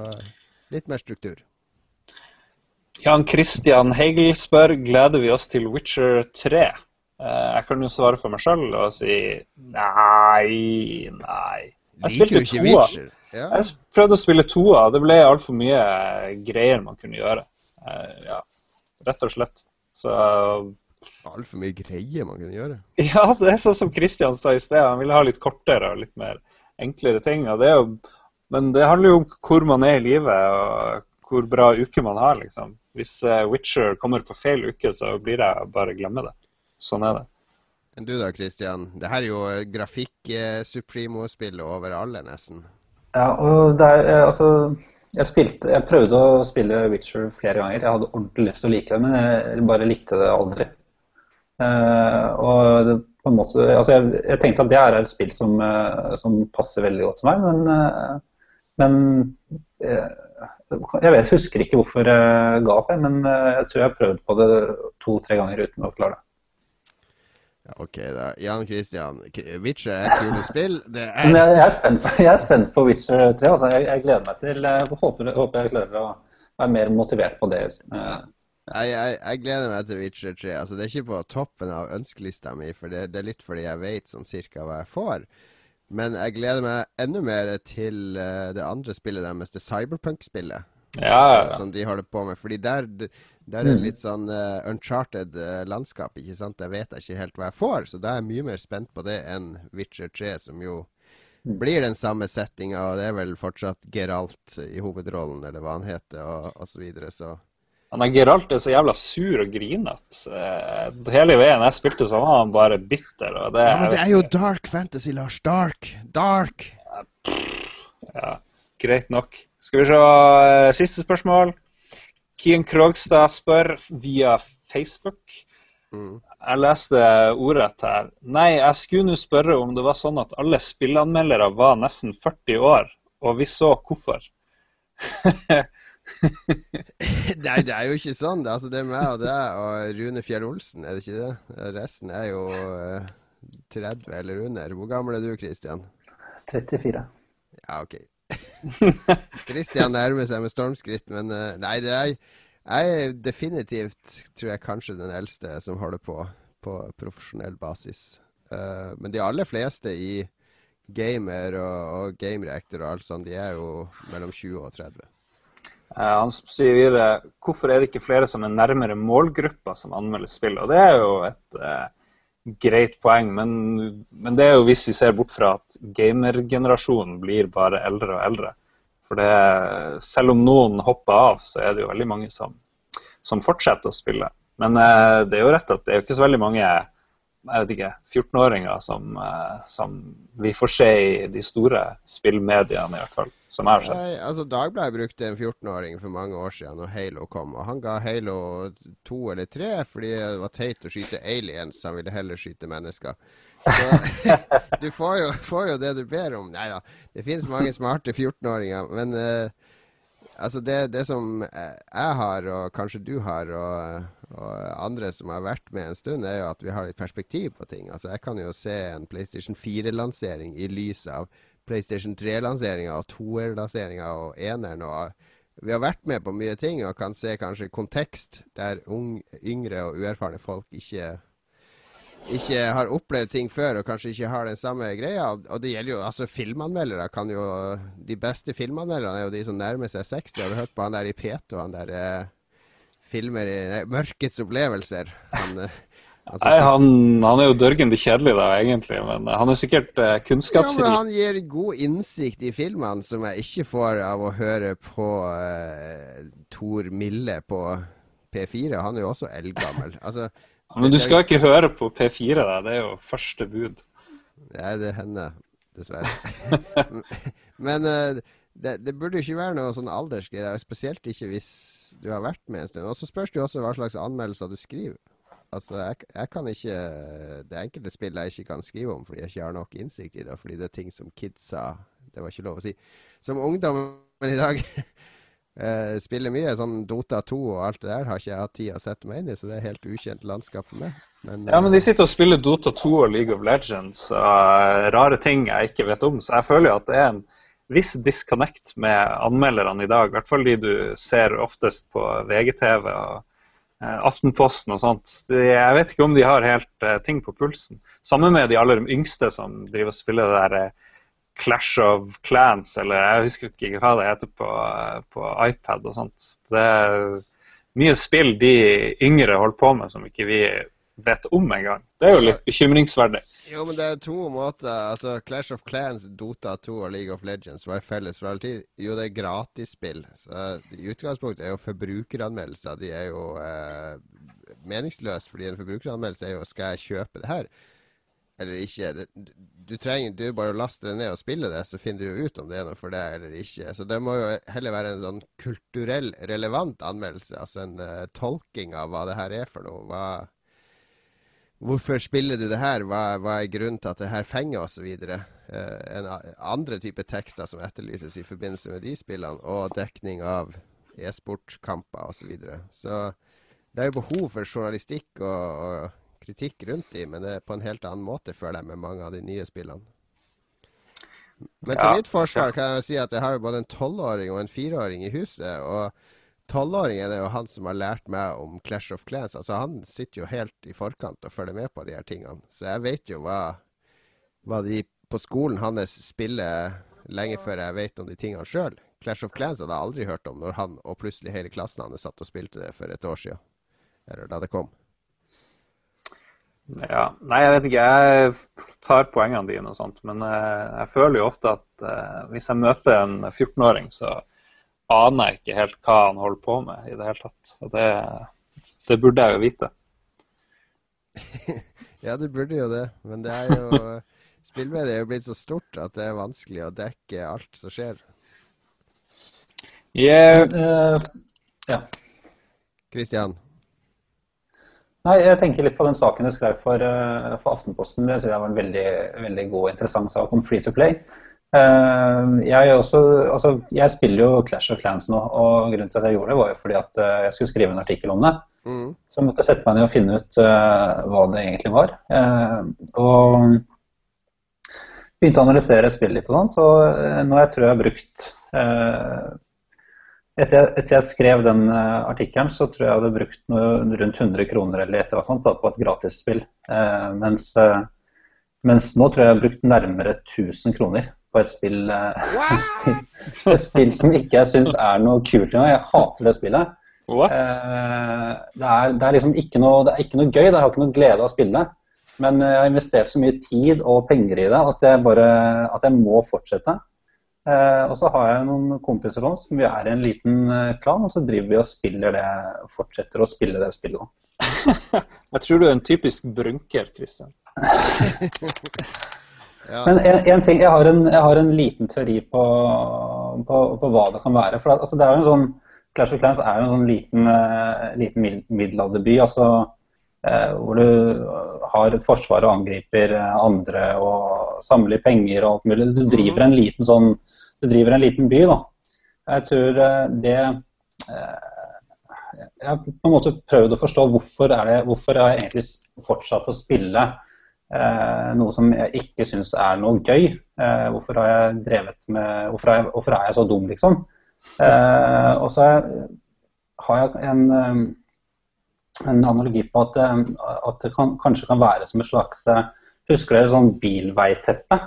litt mer struktur. Jan Christian Heigel spør gleder vi oss til Witcher 3. Eh, jeg kan jo svare for meg sjøl og si nei, nei. Jeg spilte toa. Jeg prøvde å spille toa, det ble altfor mye greier man kunne gjøre. Eh, ja, rett og slett. Så Altfor mye greier man kunne gjøre? *laughs* Ja, det er sånn som Kristian sa i sted. Han ville ha litt kortere og litt mer enklere ting. Det jo, men det handler jo om hvor man er i livet og hvor bra uke man har. liksom. Hvis eh, Witcher kommer på feil uke, så blir jeg bare glemme det. Sånn er det. Men du da, Christian. Det her er jo grafikk-supremo-spillet over alle, nesten. Ja, og det er eh, altså jeg, spilte, jeg prøvde å spille Witcher flere ganger. Jeg hadde ordentlig lyst til å like det, men jeg bare likte det aldri. Uh, og det, på en måte, altså jeg, jeg, tenkte at det er et spill som, uh, som passer veldig godt til meg, men, uh, men jeg vet, husker ikke hvorfor jeg ga opp, men jeg tror jeg har prøvd på det to-tre ganger uten å klare det. OK, da. Jan Christian, Witcher er et kult spill. Er... Men jeg, er spent, jeg, er spent, på Witcher 3. Altså. Jeg, jeg, gleder meg til Jeg håper, håper, jeg klarer å være mer motivert på det. Ja. Jeg, jeg, gleder meg til Witcher 3. Altså, det er ikke på toppen av ønskelista mi, for det, det er litt fordi jeg vet sånn cirka hva jeg får. Men jeg gleder meg enda mer til uh, det andre spillet deres, det Cyberpunk-spillet. Ja, ja, ja. Som de holder på med. Fordi der der er det mm. litt sånn uh, uncharted uh, landskap, ikke sant. Der vet jeg ikke helt hva jeg får, så da er jeg mye mer spent på det enn Witcher 3, som jo mm. blir den samme settinga, og det er vel fortsatt Geralt i hovedrollen, eller hva han heter, og, og så videre, så han er Geralt er så jævla sur og grinete. Eh, hele veien jeg spilte, så var han bare bitter. Og det, ja, men det er jo dark fantasy, Lars. Dark. Dark. Ja, greit nok. Skal vi se. Siste spørsmål. Kian Krogstad spør via Facebook. Mm. Jeg leste ordrett her. Nei, jeg skulle nå spørre om det var sånn at alle spillanmeldere var nesten 40 år, og hvis så, hvorfor? *laughs* Nei, det er jo ikke sånn. Altså, det er meg og deg og Rune Fjell Olsen, er det ikke det? Resten er jo uh, eh, 30 eller under. Hvor gammel er du, Christian? 34. Ja, OK. *laughs* Christian nærmer seg med stormskritt, men uh, nei, det er Jeg er definitivt, tror jeg, kanskje den eldste som holder på på profesjonell basis. Uh, men de aller fleste i gamer og, og gamereactor og alt sånt, de er jo mellom 20 og 30. Uh, han sier videre hvorfor er det ikke flere som er nærmere målgruppa som anmelder spill? Og det er jo et uh, greit poeng, men, men, det er jo hvis vi ser bort fra at gamergenerasjonen blir bare eldre og eldre. For det, selv om noen hopper av, så er det jo veldig mange som, som fortsetter å spille. Men eh, det er jo rett at det er jo ikke så veldig mange jeg vet ikke, 14-åringer som, eh, som, vi får se i de store spillmediene, i hvert fall. Som jeg har sett. Nei, altså Dagbladet brukte en 14-åring for mange år siden når Halo kom. Og han ga Halo to eller tre fordi det var teit å skyte aliens. Han ville heller skyte mennesker. Så *laughs* du får jo, får jo, det du ber om. Nei da, det finnes mange smarte 14-åringer. Men uh, altså det, det, som jeg har, og kanskje du har, og, og, andre som har vært med en stund, er jo at vi har litt perspektiv på ting. Altså Jeg kan jo se en PlayStation 4-lansering i lys av PlayStation 3-lanseringa og toer-lanseringa og eneren. og Vi har vært med på mye ting og kan se kanskje kontekst der unge, yngre og uerfarne folk ikke ikke har opplevd ting før og kanskje ikke har den samme greia. Og det gjelder jo altså filmanmeldere. kan jo, De beste filmanmelderne er jo de som nærmer seg 60. Har du hørt på han der i P2, han der eh, filmer i nei, Mørkets opplevelser? Han, eh, Altså, Nei, han, han, er jo dørgende kjedelig, da, egentlig. Men han er sikkert eh, kunnskapsrik. Ja, han gir god innsikt i filmene, som jeg ikke får av å høre på eh, Tor Mille på P4. Han er jo også eldgammel. *laughs* Altså, men du skal ikke høre på P4, da. Det er jo første bud. Nei, det hender dessverre. *laughs* men eh, det, det, burde jo ikke være noe sånn aldersgreie, spesielt ikke hvis du har vært med en stund. Og så spørs det jo også hva slags anmeldelser du skriver. Altså, jeg, jeg, kan ikke Det er enkelte spill jeg ikke kan skrive om fordi jeg ikke har nok innsikt i det. Fordi det er ting som kidsa Det var ikke lov å si. Som ungdommen *laughs* i dag uh, spiller mye. Sånn Dota 2 og alt det der har ikke jeg hatt tid å sette meg inn i, så det er helt ukjent landskap for meg. Men, uh, ja, men de sitter og spiller Dota 2 og League of Legends og uh, rare ting jeg ikke vet om. Så jeg føler jo at det er en viss disconnect med anmelderne i dag. I hvert fall de du ser oftest på VGTV. og Eh, Aftenposten og sånt. Jeg vet ikke om de har helt uh, ting på pulsen. Sammen med de aller yngste som driver og spiller det der uh, Clash of Clans, eller jeg husker ikke hva det heter på, på iPad og sånt. Det er mye spill de yngre holder på med som ikke vi vet om engang. Det er jo litt bekymringsverdig. Jo, men det er to måter. Altså, Clash of Clans, Dota 2 og League of Legends var felles for all tid. Jo, det er gratisspill. Så I utgangspunktet er jo forbrukeranmeldelser De er jo eh, meningsløst, fordi en forbrukeranmeldelse er jo skal jeg kjøpe det her eller ikke. Det, du trenger du bare å laste det ned og spille det, så finner du jo ut om det er noe for deg eller ikke. Så det må jo heller være en sånn kulturell relevant anmeldelse. Altså en uh, tolking av hva det her er for noe. Hva, Hvorfor spiller du det her? Hva, hva er grunnen til at det her fenger osv.? Uh, en andre type tekster som etterlyses i forbindelse med de spillene, og dekning av e-sportkamper osv. Så, videre. så det er jo behov for journalistikk og, og kritikk rundt de, men det er på en helt annen måte, føler jeg, med mange av de nye spillene. Men til ja, mitt forsvar kan jeg jo si at jeg har jo både en tolvåring og en fireåring i huset. og tolvåringen er jo han som har lært meg om Clash of Clans. Altså, han sitter jo helt i forkant og følger med på de her tingene. Så jeg vet jo hva, hva de på skolen hans spiller lenge før jeg vet om de tingene sjøl. Clash of Clans hadde jeg aldri hørt om når han og plutselig hele klassen hans satt og spilte det for et år siden. Eller da det kom. Ja, Nei, jeg vet ikke. Jeg tar poengene dine og sånt. Men uh, jeg føler jo ofte at uh, hvis jeg møter en 14-åring, så aner jeg ikke helt hva han holder på med i det hele tatt. Og det, det burde jeg jo vite. *laughs* ja, du burde jo det. Men det er jo *laughs* Spillmediet er jo blitt så stort at det er vanskelig å dekke alt som skjer. Yeah. Uh, ja. Kristian? Nei, jeg tenker litt på den saken du skrev for, uh, for Aftenposten. Det synes jeg var en veldig, veldig god og interessant sak om Free to Play. Eh, jeg, også, altså, jeg, spiller jo Clash of Clans nå, og grunnen til at jeg gjorde det, var jo fordi at eh, jeg skulle skrive en artikkel om det. Mm. Så jeg måtte sette meg ned og finne ut uh, hva det egentlig var. Uh, og begynte å analysere spillet litt og sånt. Og uh, nå jeg tror jeg har brukt etter, etter jeg skrev den artikkelen, så tror jeg jeg hadde brukt noe rundt 100 kroner eller et eller annet da, på et gratisspill. Mens, mens nå tror jeg jeg har brukt nærmere 1000 kroner på et spill, wow! *laughs* et spill som ikke jeg syns er noe kult engang. Jeg hater det spillet. What? det, er, det, er, liksom ikke noe, det er ikke noe gøy, jeg har ikke noe glede av å spille det. Men jeg har investert så mye tid og penger i det at jeg, bare, at jeg må fortsette. Eh, og så har jeg noen kompiser som vi er i en liten eh, klan, og så driver vi og spiller det, fortsetter å spille det spillet. *laughs* jeg tror du er en typisk brunker, Christian. *laughs* ja. Men en, en, ting, jeg har en, jeg har en liten teori på, på, på, hva det kan være. For altså, det er jo en sånn, Clash of Clans er jo en sånn liten, uh, liten middelalderby. altså uh, Hvor du har et forsvar og angriper andre og samler penger og alt mulig. Du driver en liten sånn du driver en liten by. da. Jeg tror uh, det eh, Jeg har på en måte prøvd å forstå hvorfor, er det, hvorfor jeg egentlig fortsatt å spille eh, noe som jeg ikke syns er noe gøy. Eh, hvorfor har jeg drevet med Hvorfor jeg, hvorfor er jeg så dum, liksom? Eh, og så har jeg en, eh, en analogi på at, at det kan, kanskje kan være som et slags Husker dere sånn bilveiteppe?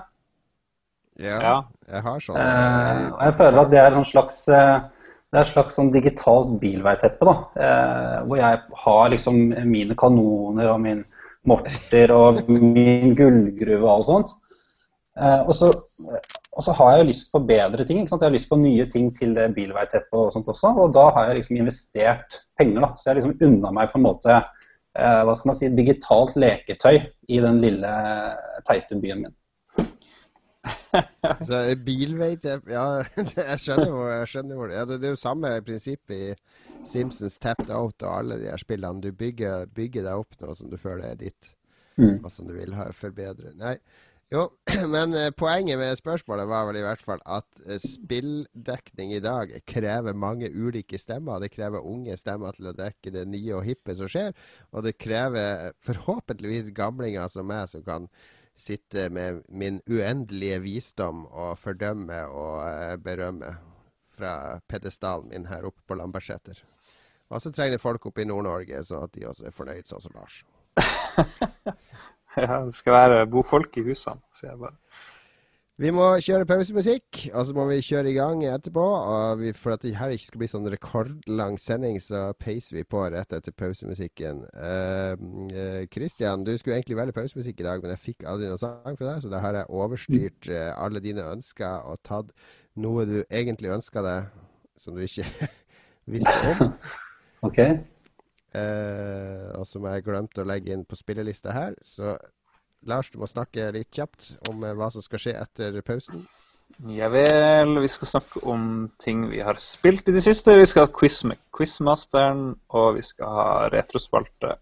Ja, jeg har sånn. Eh, og jeg føler at det er en slags eh, det er et slags sånn digitalt bilveiteppe. da, eh, Hvor jeg har liksom mine kanoner og min morter og min gullgruve og alt sånt. Eh, og, så, og, så, har jeg jo lyst på bedre ting. ikke sant? Jeg har lyst på nye ting til det bilveiteppet og sånt også. Og da har jeg liksom investert penger. da, Så jeg liksom unna meg på en måte eh, hva skal man si, digitalt leketøy i den lille, teite byen min. *laughs* så bilveitepp Ja, *laughs* jeg skjønner hvor, jeg skjønner ja, det, er jo samme prinsipp i Simpsons Tapped Out og alle de her spillene. Du bygger, bygger deg opp noe som du føler er ditt, mm. og som du vil ha, forbedre. Nei, jo, *clears throat* men uh, poenget med spørsmålet var vel i hvert fall at uh, spilldekning i dag krever mange ulike stemmer. Det krever unge stemmer til å dekke det nye og hippe som skjer, og det krever forhåpentligvis gamlinger som meg, som kan sitte med min uendelige visdom og fordømme og berømme fra pedestalen min her oppe på Lambertseter. Og så trenger folk oppe i Nord-Norge, sånn at de også er fornøyd, sånn som Lars. *laughs* ja, det skal være bo folk i husene, sier jeg bare. Vi må kjøre pausemusikk, og så må vi kjøre i gang etterpå. vi, For at det her ikke skal bli sånn rekordlang sending, så peiser vi på rett etter pausemusikken. Kristian, uh, uh, du skulle egentlig velge pausemusikk i dag, men jeg fikk aldri noen sang fra deg, så da har jeg overstyrt uh, alle dine ønsker og tatt noe du egentlig ønska deg, som du ikke *laughs* visste om. *laughs* ok. og som jeg glemte å legge inn på spillelista her. Så Lars, du må snakke litt kjapt om eh, hva som skal skje etter pausen. Ja vel, vi skal snakke om ting vi har spilt i det siste. Vi skal ha quiz med Quizmasteren, og vi skal ha retrospalte.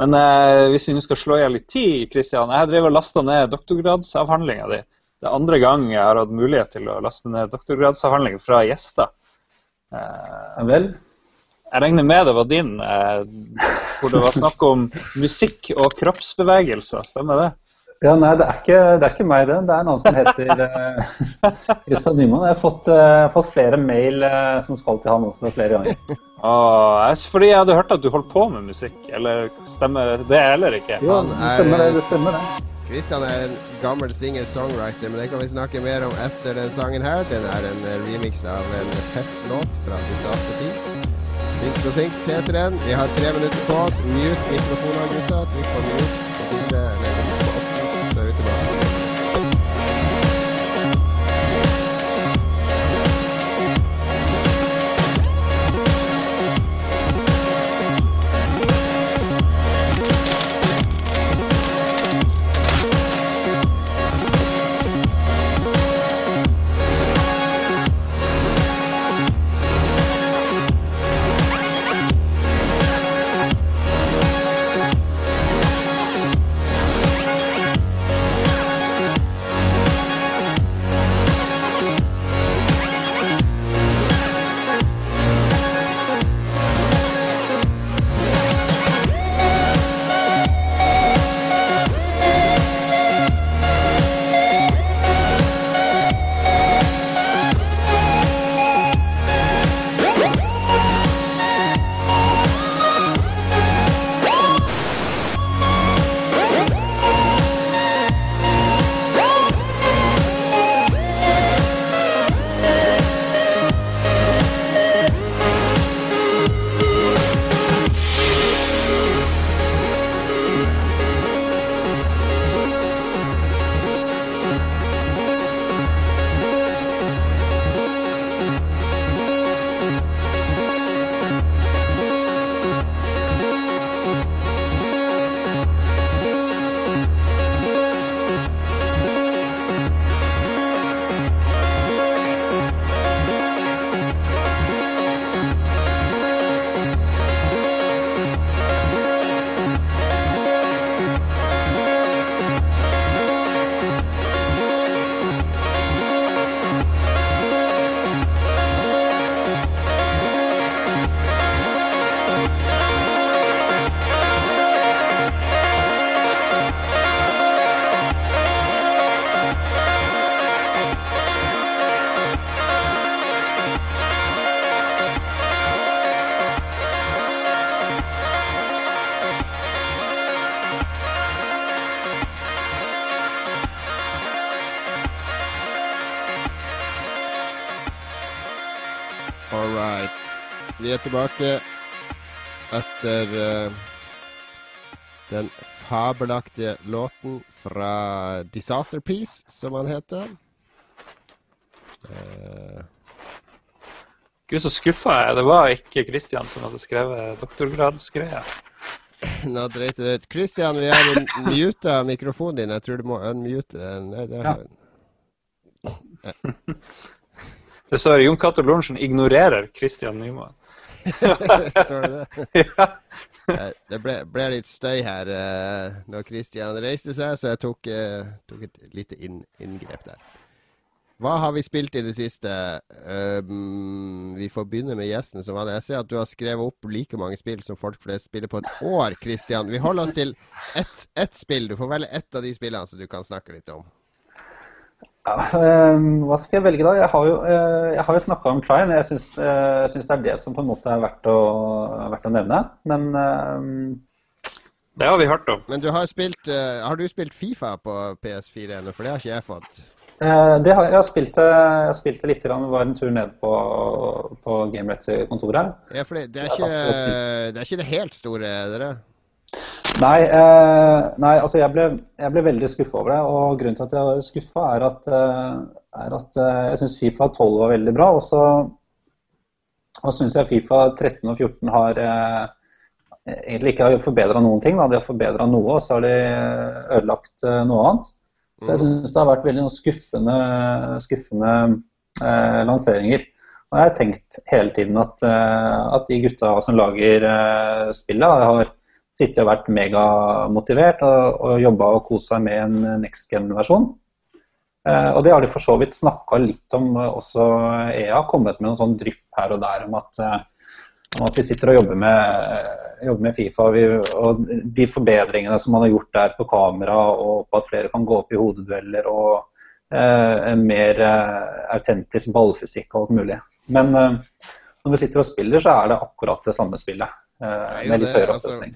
Men eh, hvis vi nå skal slå i hjel litt tid, Kristian Jeg driver og lasta ned doktorgradsavhandlinga di. Det er andre gang jeg har hatt mulighet til å laste ned doktorgradsavhandling fra gjester. Eh, vel? Jeg regner med det var din, eh, hvor det var snakk om musikk og kroppsbevegelser. Stemmer det? Ja, nei, det er, ikke, det er ikke meg, det. Det er en annen som heter Kristian uh, Nyman. Jeg har fått, uh, fått flere mail uh, som skal til han også flere ganger. Ah, fordi jeg hadde hørt at du holdt på med musikk. Eller stemmer det eller ikke? Jo, det stemmer det. det stemmer det. Kristian er en gammel singer-songwriter, men det kan vi snakke mer om etter den sangen her. Den er en remix av en festlåt fra Disaster Peace. Synk og synk heter den. Vi har tre minutter på oss. Mute mikrofonene, gutta. Trykk på mute Vi er tilbake etter uh, den fabelaktige låten fra Disaster Piece, som han heter. Uh, Gud, så skuffa jeg Det var ikke Christian som hadde skrevet doktorgradsgreia. *laughs* Nå dreit det ut. Christian, vi har muta mikrofonen din. Jeg tror du må unmute den. Nei, der ja. Det står Jon Cato Lorentzen ignorerer Christian Nymoen. *laughs* står det det? *laughs* ja. Det ble, ble, litt støy her uh, når Christian reiste seg, så jeg tok, uh, tok et lite inn, inngrep der. Hva har vi spilt i det siste? Um, vi får begynne med gjesten som hadde. Jeg ser at du har skrevet opp like mange spill som folk flest spiller på et år, Christian. Vi holder oss til ett, ett spill. Du får velge ett av de spillene som du kan snakke litt om. Ja, øh, hva skal jeg velge da? Jeg har jo, øh, jeg jo snakka om Klein. Jeg syns, øh, syns, det er det som på en måte er verdt å, verdt å nevne. Men Det har vi hørt om. Men du har, spilt, har du spilt Fifa på PS4 ennå? For det har ikke jeg fått. det har, jeg, har spilt, jeg har spilt det litt. Grann, var en tur ned på, på GameRett-kontoret. Ja, for det, det, er ikke, det er ikke det helt store, dere? Nei, eh, nei, altså jeg ble, jeg ble veldig skuffa over det. Og grunnen til at jeg var skuffa, er at, eh, er at eh, jeg syns Fifa 12 var veldig bra. Og så og syns jeg Fifa 13 og 14 har eh, egentlig ikke har forbedra noen ting. Da. De har forbedra noe, og så har de ødelagt eh, noe annet. Så jeg syns det har vært veldig skuffende, skuffende eh, lanseringer. Og jeg har tenkt hele tiden at, at de gutta som lager spillet, har sittet og vært megamotivert og, og jobba og kost seg med en next gen-versjon. Eh, og det har de for så vidt snakka litt om eh, også EA, har kommet med noen sånn drypp her og der om at, eh, om at vi sitter og jobber med, eh, jobber med Fifa. Vi, og, de forbedringene som man har gjort der på kamera, og på at flere kan gå opp i hodedueller, og eh, en mer eh, autentisk ballfysikk og alt mulig. Men når vi sitter og spiller, så er det akkurat det samme spillet. med litt høyere altså, oppløsning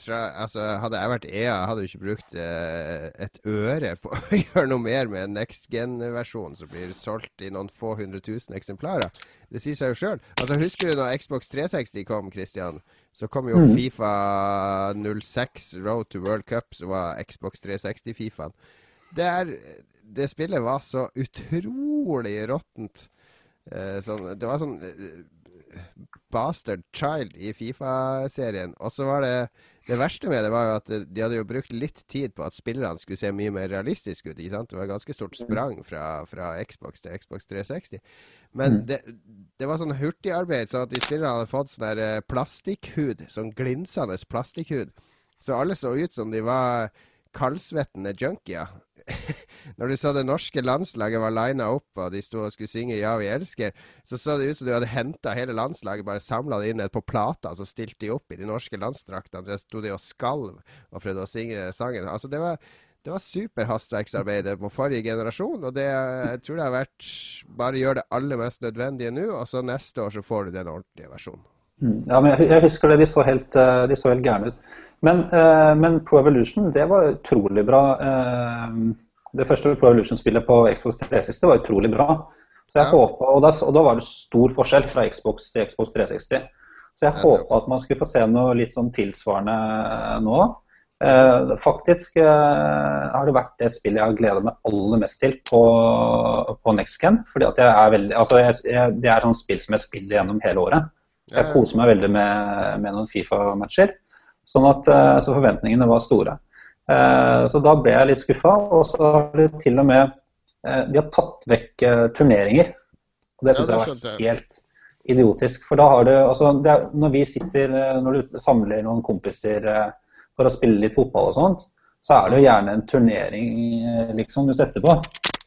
fra, altså, hadde jeg vært EA, hadde jeg ikke brukt eh, et øre på å *laughs* gjøre noe mer med en next gen-versjon som blir solgt i noen få hundre tusen eksemplarer. Det sier seg jo sjøl. Altså, husker du når Xbox 360 kom, Christian? Så kom jo mm. Fifa 06 Road to World Cup, som var Xbox 360-Fifaen. Det, det spillet var så utrolig råttent. Eh, sånn, det var sånn eh, Bastard Child i Fifa-serien. Og så var det Det verste med det var jo at de hadde jo brukt litt tid på at spillerne skulle se mye mer realistiske ut. ikke sant? Det var et ganske stort sprang fra, fra Xbox til Xbox 360. Men mm. det, det, var sånn hurtigarbeid, sånn at de spillerne hadde fått sånn der eh, plastikkhud. Sånn glinsende plastikkhud. Så alle så ut som de var kaldsvettende junkier. *laughs* når du så det norske landslaget var lina opp, og de sto og skulle synge 'Ja, vi elsker', så så det ut som du hadde henta hele landslaget, bare samla det inn på plata, så stilte de opp i de norske landsdraktene. Der sto de og skalv og prøvde å synge sangen. Altså, det var det var superhastverksarbeidet på forrige generasjon, og det, jeg tror det har vært Bare gjør det aller mest nødvendige nå, og så neste år så får du den ordentlige versjonen. Mm. Ja, men jeg, husker det. De så helt, eh, de så helt gærne ut. Men, uh, men, Pro Evolution, det var utrolig bra. Uh, det første Pro Evolution-spillet på Xbox 360 var utrolig bra. Så jeg ja. håpet, og da, og da, var det stor forskjell fra Xbox til Xbox 360. Så jeg håpa at man skulle få se noe litt sånn tilsvarende nå. Eh, faktisk eh, har det vært det spillet jeg har gleda meg aller mest til på, på NextGen. fordi at jeg er veldig, altså jeg, jeg, Det er sånn spill som jeg spiller gjennom hele året. Jeg koser meg veldig med, med noen Fifa-matcher. Sånn at eh, så forventningene var store. Eh, så da ble jeg litt skuffa. Og så har de til og med eh, De har tatt vekk turneringer. Og det syns jeg var helt idiotisk. For da har du altså er, Når vi sitter Når du samler noen kompiser for å spille litt fotball og sånt, så er det jo gjerne en turnering liksom du setter på.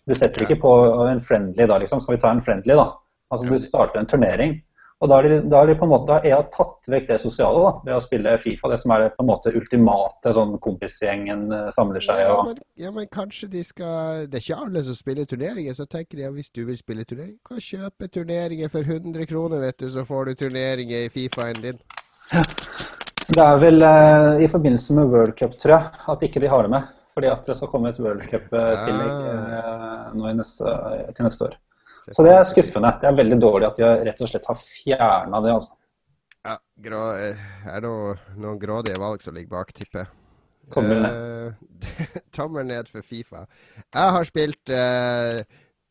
Du setter ikke på en friendly da, liksom. Skal vi ta en friendly, da? Altså Du starter en turnering. Og da har de, på en måte, da er jeg tatt vekk det sosiale da, ved å spille Fifa. Det som er det på en måte ultimate sånn kompisgjengen eh, samler seg og ja men, ja, men, kanskje de skal Det er ikke alle som spiller turneringer. Så tenker de at hvis du vil spille turnering, kan kjøpe turneringer for 100 kroner, vet du, så får du turneringer i Fifaen din. Ja. *laughs* Det er vel eh, i forbindelse med World Cup, tror jeg, at ikke de har det med. Fordi at det skal komme et World Cup-tillegg eh, nå neste, til neste år. Så det er skuffende. Det er veldig dårlig at de rett og slett har fjerna det. altså. Ja, grå, eh, er det noen grådige valg som ligger bak, tipper jeg. Tommel ned. Uh, *laughs* tommel ned for Fifa. Jeg har spilt uh,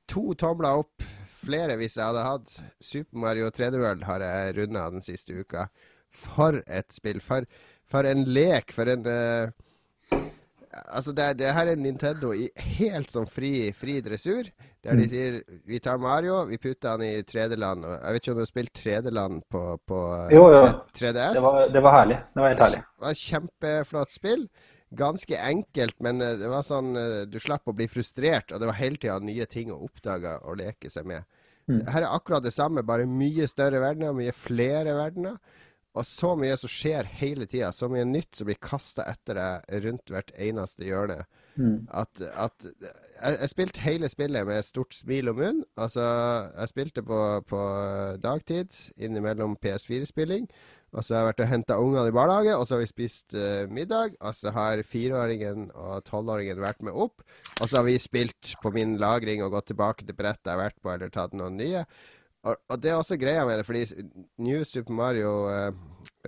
to tomler opp, flere hvis jeg hadde hatt. Super Mario 3D World har jeg runda den siste uka. For et spill. For, for en lek. For en uh, Altså, det, det, her er Nintendo i helt sånn fri, fri dressur. Der de mm. sier vi tar Mario, vi putter han i 3D-land. Jeg vet ikke om du har spilt 3D-land på, på jo, jo. 3DS? Det var, det var, herlig. Det var helt herlig. Det var et kjempeflott spill. Ganske enkelt, men eh, det var sånn eh, du slapp å bli frustrert, og det var hele tida nye ting å oppdage og leke seg med. Mm. Her er akkurat det samme, bare mye større verdener, mye flere verdener. Og så mye som skjer hele tida. Så mye nytt som blir kasta etter deg rundt hvert eneste hjørne. Mm. At, at jeg, jeg, spilte hele spillet med stort smil om munn. Altså, jeg spilte på, på dagtid innimellom PS4-spilling. Og så har jeg vært og henta ungene i barnehage, og så har vi spist uh, middag. Og så har fireåringen og tolvåringen vært med opp. Og så har vi spilt på min lagring og gått tilbake til brettet jeg har vært på, eller tatt noen nye. Og, og, det er også greia med det, fordi New Super Mario uh,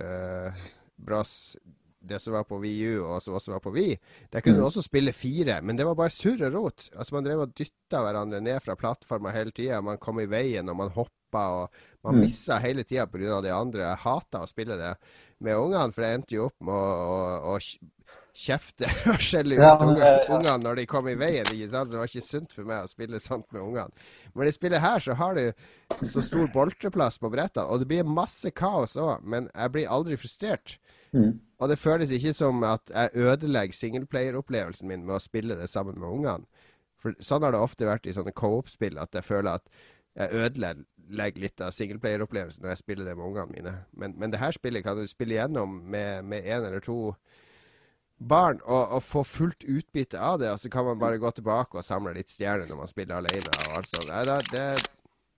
uh, Bros det som var på VU og som også var på Vi, der kunne mm. du også spille fire, men det var bare surr og rot. Altså Man drev og dytta hverandre ned fra plattforma hele tida. Man kom i veien, og man hoppa, og man mm. missa hele tida pga. de andre. Jeg hata å spille det med ungene, for jeg endte jo opp med å, å, å kjefte *laughs* og skjelle ut ja, ungene ja. når de kom i veien. ikke sant? Så det var ikke sunt for meg å spille sånt med ungene. Men i spillet her så har du så stor boltreplass på brettene, og det blir masse kaos òg, men jeg blir aldri frustrert. Mm. Og det føles ikke som at jeg ødelegger singleplayer-opplevelsen min med å spille det sammen med ungene. For Sånn har det ofte vært i sånne co-op-spill, at jeg føler at jeg ødelegger litt av singleplayer-opplevelsen når jeg spiller det med ungene mine. Men, men det her spillet kan du spille gjennom med, med en eller to barn og, og, få fullt utbytte av det. Og så kan man bare gå tilbake og samle litt stjerner når man spiller alene. og alt sånt. Det, det,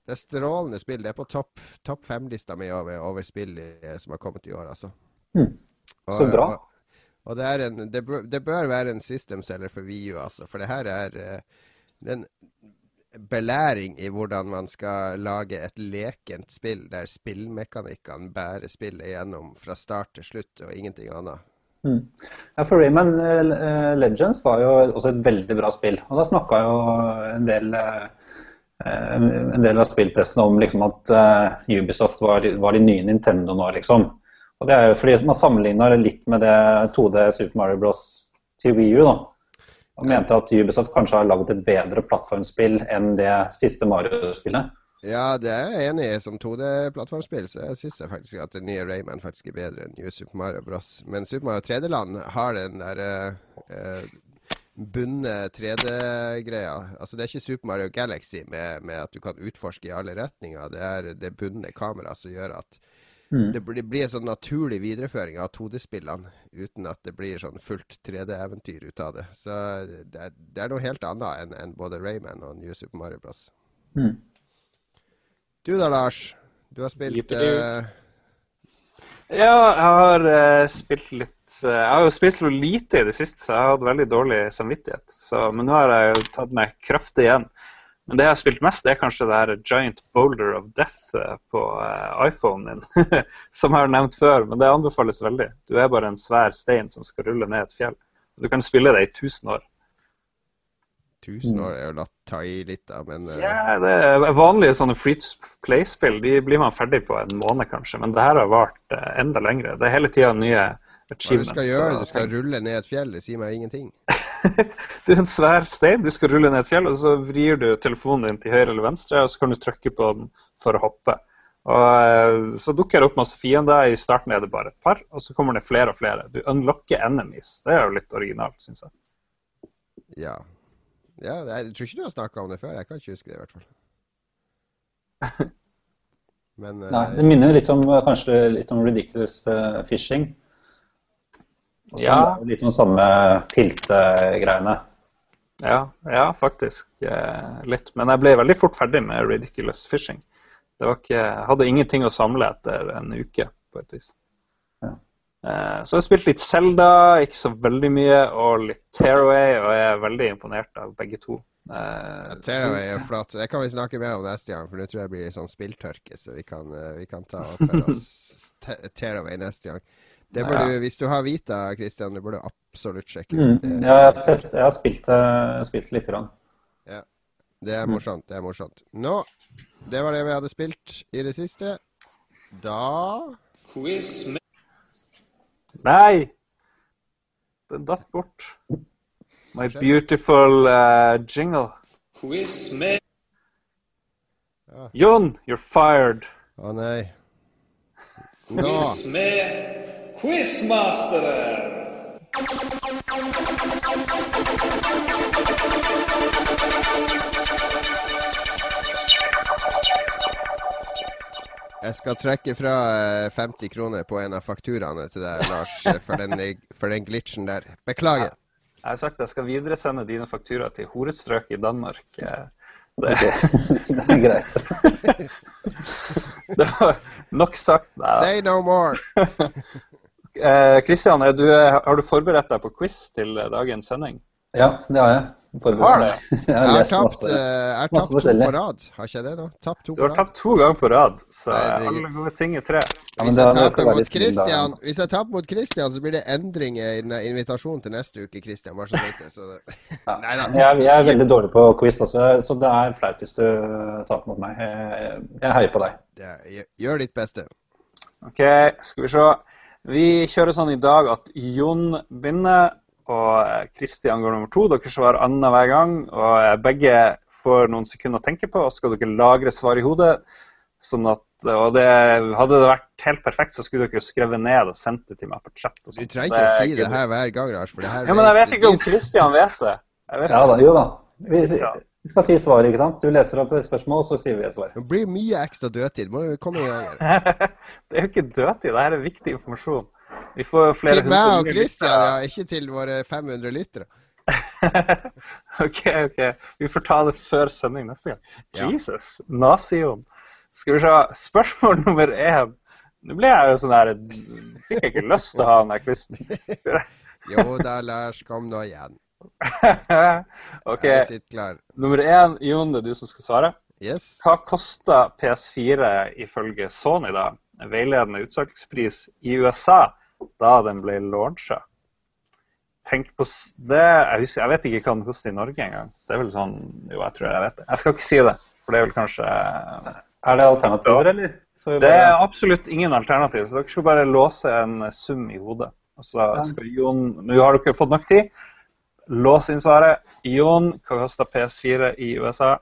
det, er strålende spill. Det er på topp topp fem-lista mi over, over, spill som har kommet i år, altså. Mm. Så bra. Og, og det, en, det, bør, det, bør, være en system-selger for VU, altså. For det her er uh, en belæring i hvordan man skal lage et lekent spill der spillmekanikkene bærer spillet gjennom fra start til slutt og ingenting annet. Mm. Ja, for Rayman uh, Legends var jo også et veldig bra spill. Og da snakka jo en del, uh, en del av spillpressen om liksom, at uh, Ubisoft var, var, de nye Nintendo nå, liksom. Og det er jo fordi man sammenligna litt med det 2D Super Mario Bros. til Wii U. da. Og mente at Ubisoft kanskje har laget et bedre plattformspill enn det siste Mario-spillet. Ja, det er jeg enig i. Som 2D-plattformspill så syns jeg faktisk at det nye Rayman faktisk er bedre enn New Super Mario Bros. Men Super Mario 3D-land har den der uh, bunne 3D-greia. Altså Det er ikke Super Mario Galaxy med, med, at du kan utforske i alle retninger. Det er det bunne kameraet som gjør at mm. det, blir, blir en sånn naturlig videreføring av 2D-spillene, uten at det blir sånn fullt 3D-eventyr ut av det. Så det er, det er noe helt annet enn en både Rayman og New Super Mario Bros. Mm. Du da, Lars? Du har spilt uh... Ja, jeg har uh, spilt litt uh, Jeg har jo spilt så lite i det siste, så jeg har hatt veldig dårlig samvittighet. Så, men nå har jeg jo tatt meg kraftig igjen. Men det jeg har spilt mest, det er kanskje det her Giant Boulder of Death på iPhonen din. *laughs* som jeg har nevnt før, men det anbefales veldig. Du er bare en svær stein som skal rulle ned et fjell. Du kan spille det i 1000 år. 1000 år er jo latt ta i litt, da, men uh... Ja, det er vanlige sånne free play-spill de blir man ferdig på en måned, kanskje. Men det her har vart uh, enda lengre. Det er hele tida nye achievements. Hva du skal gjøre? Du skal rulle ned et fjell? Det sier meg ingenting. *laughs* du er en svær stein. Du skal rulle ned et fjell, og så vrir du telefonen din til høyre eller venstre, og så kan du trykke på den for å hoppe. Og uh, Så dukker det opp masse fiender. I starten er det bare et par, og så kommer det flere og flere. Du unlocker enemies. Det er jo litt originalt, syns jeg. Ja, ja, jeg tror ikke du har snakka om det før. Jeg kan ikke huske det, i hvert fall. *laughs* Men, Nei, det minner litt om, kanskje litt om Ridiculous uh, Fishing. Også ja. Litt om samme tilte-greiene. Ja, ja, faktisk. Eh, litt. Men jeg ble veldig fort ferdig med Ridiculous Fishing. Det var ikke, jeg hadde ingenting å samle etter en uke, på et vis. Eh, så jeg har spilt litt Zelda, ikke så veldig mye, og litt Tearaway, og jeg er veldig imponert av begge to. Uh, Tearaway er flott. Det kan vi snakke mer om neste gang, for nå tror jeg blir sånn spilltørke, så vi kan, uh, vi kan ta for oss Tearaway neste gang. Det burde, ja. Hvis du har Vita, Christian, du burde absolutt sjekke ut. Mm. Ja, jeg, har, jeg har spilt, spilt litt. Grann. Ja. Det er morsomt. Det er morsomt. Nå, det var det vi hadde spilt i det siste. Da Quiz med Nei! Den datt bort. My beautiful uh, jingle. Quiz med ja. Jon, you're fired. Å nei. Nå. Quiz med Quizmasteren. Jeg skal trekke fra 50 eh, kroner på en av fakturaene til deg, Lars, eh, *laughs* for den, for den glitchen der. Beklager. Jeg har sagt jeg skal videresende dine fakturaer til horestrøk i Danmark. Eh, det, det er greit. *laughs* det var nok sagt. Da. Say no more. *laughs* Kristian, har du forberedt deg på quiz til dagens sending? Ja, det har jeg. Har det? *laughs* Jeg har, jeg har tapt, uh, tapt to på rad. Har ikke det, da? Tapt to du har tapt to ganger på rad, så alle gode ting er tre. Ja, hvis, jeg taper mot Christian, hvis jeg taper mot Christian, så blir det endringer i invitasjonen til neste uke, Christian. Bare så vet så *laughs* ja. jeg, jeg, er veldig dårlig på quiz også, så det er flaut hvis du taper mot meg. Jeg, jeg heier på deg. Ja, gjør ditt beste. OK, skal vi se. Vi kjører sånn i dag at Jon begynner og Kristian går nummer to. Dere svarer annenhver gang. og Begge får noen sekunder å tenke på, og skal dere lagre svar i hodet. Sånn at, og det, Hadde det vært helt perfekt, så skulle dere skrevet ned og sendt det til meg på chat. du trenger ikke å si det her hver gang, Lars. For det her ja, men jeg vet ikke om Kristian vet det. Vet ja da, jo da. Vi, vi, skal si svaret, ikke sant? Du leser opp et spørsmål, så sier vi et svar. Det blir mye ekstra dødtid. Må du komme i gang *laughs* det er jo ikke dødtid, det her er viktig informasjon. Vi får flere Til meg og Christian, ja. Ikke til våre 500 lyttere. *laughs* OK, OK. Vi får ta det før sending neste gang. Ja. Jesus. Nazion. Skal vi se. Spørsmål *laughs* nummer én. Nå ble jeg jo sånn her Fikk jeg ikke lyst til å ha den der quizen. *laughs* jo da, Lars. Kom nå igjen. OK. Nummer én, Jon, det er du som skal svare. Yes. Hva kosta PS4 ifølge Sony, da? Veiledende utsalgspris i USA da den ble launcha. Tenk på det jeg, husker, jeg, vet ikke hva den koster i Norge engang. Det er vel sånn Jo, jeg tror jeg vet det. Jeg skal ikke si det, for det er vel kanskje Er det alternativer, eller? Det er absolutt ingen alternativ, så dere skal bare låse en sum i hodet. Og så skal Jon Nå har dere fått nok tid. Lås inn svaret. Jon, hva koster PS4 i USA?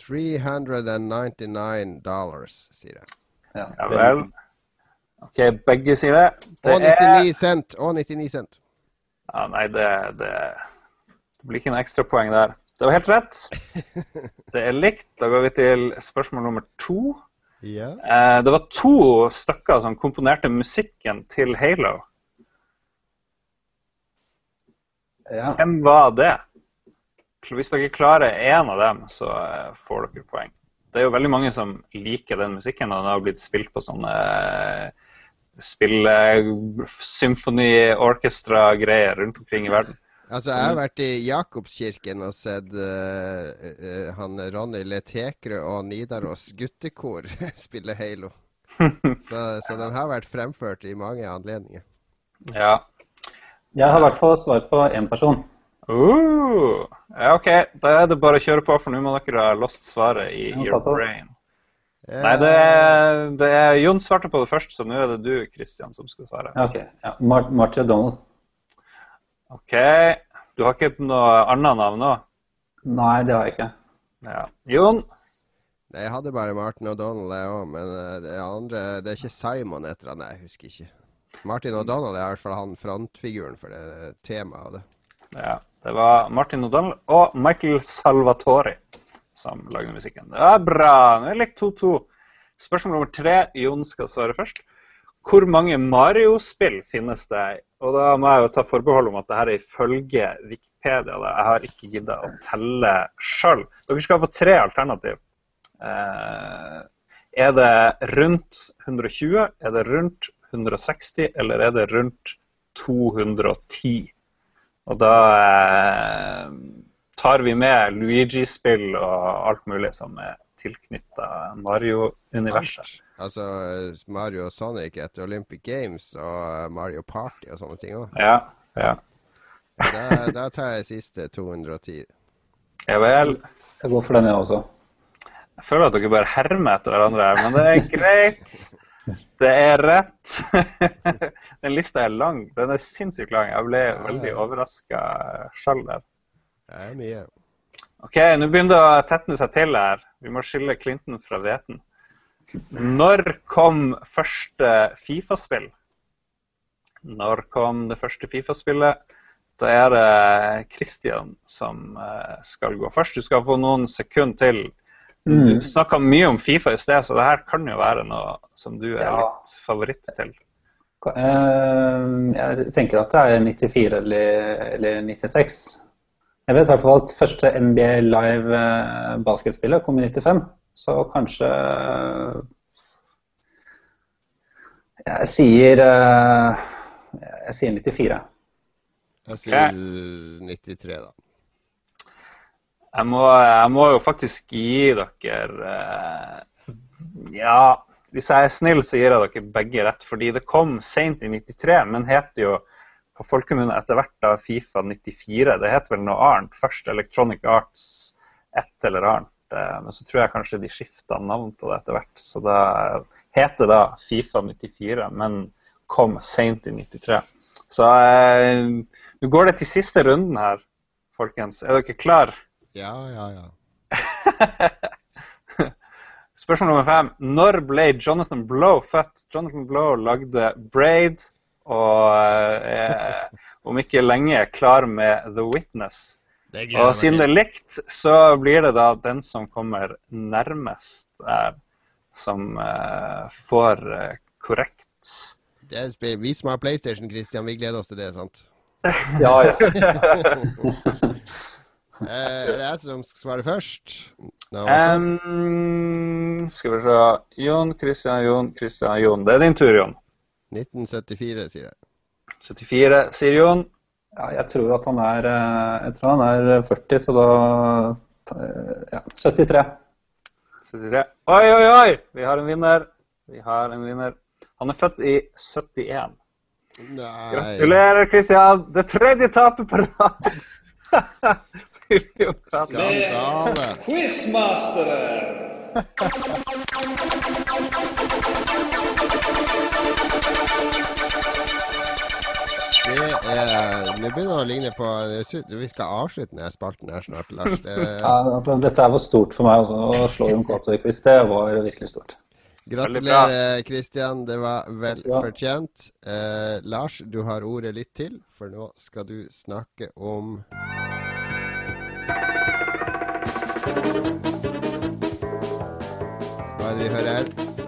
399 dollars, sier jeg. Ja, ja vel. OK, begge sider. det. og 99 er... cent. Og 99 cent. Ja, nei, det, det, det blir ikke noe ekstrapoeng der. Det var helt rett. *laughs* Det er likt. Da går vi til spørsmål nummer to. Ja. Eh, det var to stykker som komponerte musikken til Halo. Ja. Hvem var det? Hvis dere klarer én av dem, så eh, får dere poeng. Det er jo veldig mange som liker den musikken, og den har blitt spilt på sånne spille symfoni, orkestra-greier rundt omkring i verden. Altså, Jeg har vært i Jakobskirken og sett uh, uh, han Ronny Letekrø og Nidaros guttekor *laughs* spille Halo. *laughs* så, så, den har vært fremført i mange anledninger. Ja. Jeg har i hvert fall svar på én person. Uh, ja, OK, da er det bare å kjøre på, for nå må dere ha lost svaret i your brain. Nei, det er, det er Jon svarte på det først, så nå er det du Christian, som skal svare. Ok, ja. Mar Marty O'Donnell. OK. Du har ikke noe annet navn nå? Nei, det har jeg ikke. Ja. Jon? Jeg hadde bare Martin O'Donnell, jeg òg. Men eh, det andre Det er ikke Simon etter han, jeg husker ikke. Martin O'Donnell er i hvert fall han frontfiguren for det temaet. det. Ja. Det var Martin O'Donnell og Michael Salvatori som lagde musikken. Det er bra. Nå er det likt 2-2. Spørsmål nummer tre. Jon skal svare først. Hvor mange Mario-spill finnes det? Og da må jeg jo ta forbehold om at det her er ifølge Wikipedia. Jeg har ikke giddet å telle sjøl. Dere skal få tre alternativ. Eh, er det rundt 120? Er det rundt 160, eller er det rundt 210? Og da eh, tar vi med Luigi-spill og alt mulig som er tilknytta Mario-universet. Altså Mario og Sonic etter Olympic Games og Mario Party og sånne ting òg. Ja, ja. Da, da tar jeg siste 210. Ja vel. Jeg går for den, jeg også. Jeg føler at dere bare hermer etter hverandre her, men det er greit. Det er rett. *laughs* Den lista er lang. Den er sinnssykt lang. Jeg ble veldig overraska sjøl der. Det er mye. OK, nå begynner det å tetne seg til her. Vi må skille Clinton fra hveten. Når kom første Fifa-spill? Når kom det første Fifa-spillet? Da er det Christian som eh, skal gå først. Du skal få noen sekunder til. Du snakka mye om Fifa i sted, så det her kan jo være noe som du er litt favoritt til. Eh, Jeg tenker at det er 94 eller, eller 96. Jeg vet i hvert fall at første NBA Live eh, basketspillet kom i 95. Så kanskje Jeg sier eh, Jeg sier 94. Jeg sier 93, da. Jeg må, jeg må jo faktisk gi dere eh, Ja, hvis jeg er snill, så gir jeg dere begge rett. Fordi det kom seint i 93, men heter jo på folkemunne etter hvert da Fifa 94. Det het vel noe annet. Først Electronic Arts et eller annet. eh, Men så tror jeg kanskje de skifta navn på det etter hvert. Så da heter det da Fifa 94, men kom seint i 93. Så eh, nå går det til siste runden her, folkens. Er dere klar? Ja, ja, ja. *laughs* Spørsmål nummer fem. Når ble Jonathan Blow født? Jonathan Blow lagde Braid og eh, om ikke lenge er klar med The Witness. Og siden det er likt, så blir det da den som kommer nærmest der, som eh, får eh, korrekt. Er. Vi som har PlayStation, Christian, vi gleder oss til det, sant? *laughs* Ja, ja. *laughs* Eh, er det jeg som skal svare først? No. Um, skal vi se. Jon, Christian, Jon, Christian, Jon. Det er din tur, Jon. 1974, sier jeg. 74, sier Jon. ja, jeg tror at han er eh, Jeg tror han er 40, så da eh, Ja, 73. 73. Oi, oi, oi! Vi har en vinner. Vi har en vinner. Han er født i 71. Nei Gratulerer, Christian! Det tredje tapet på rad! Skandale. Quizmasteren! Nå begynner å ligne på Vi skal avslutte denne spalten her snart, Lars. Det, Ja, altså, dette var stort for meg altså, å slå Jon Cato i quiz. Det var virkelig stort. gratulerer, Kristian. Det var vel fortjent. Eh, Lars, du har ordet litt til, for nå skal du snakke om Hva er det vi hører her?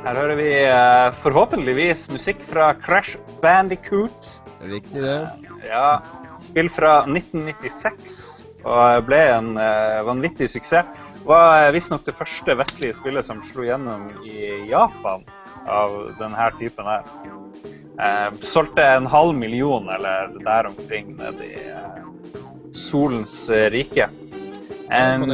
Her hører vi eh, forhåpentligvis musikk fra Crash Bandicoot. Riktig, det. Ja, spill fra 1996 og ble en eh, vanvittig suksess. Var eh, visstnok det første vestlige spillet som slo gjennom i Japan av denne typen her. Solgte en halv million eller der omkring nede i solens rike. En-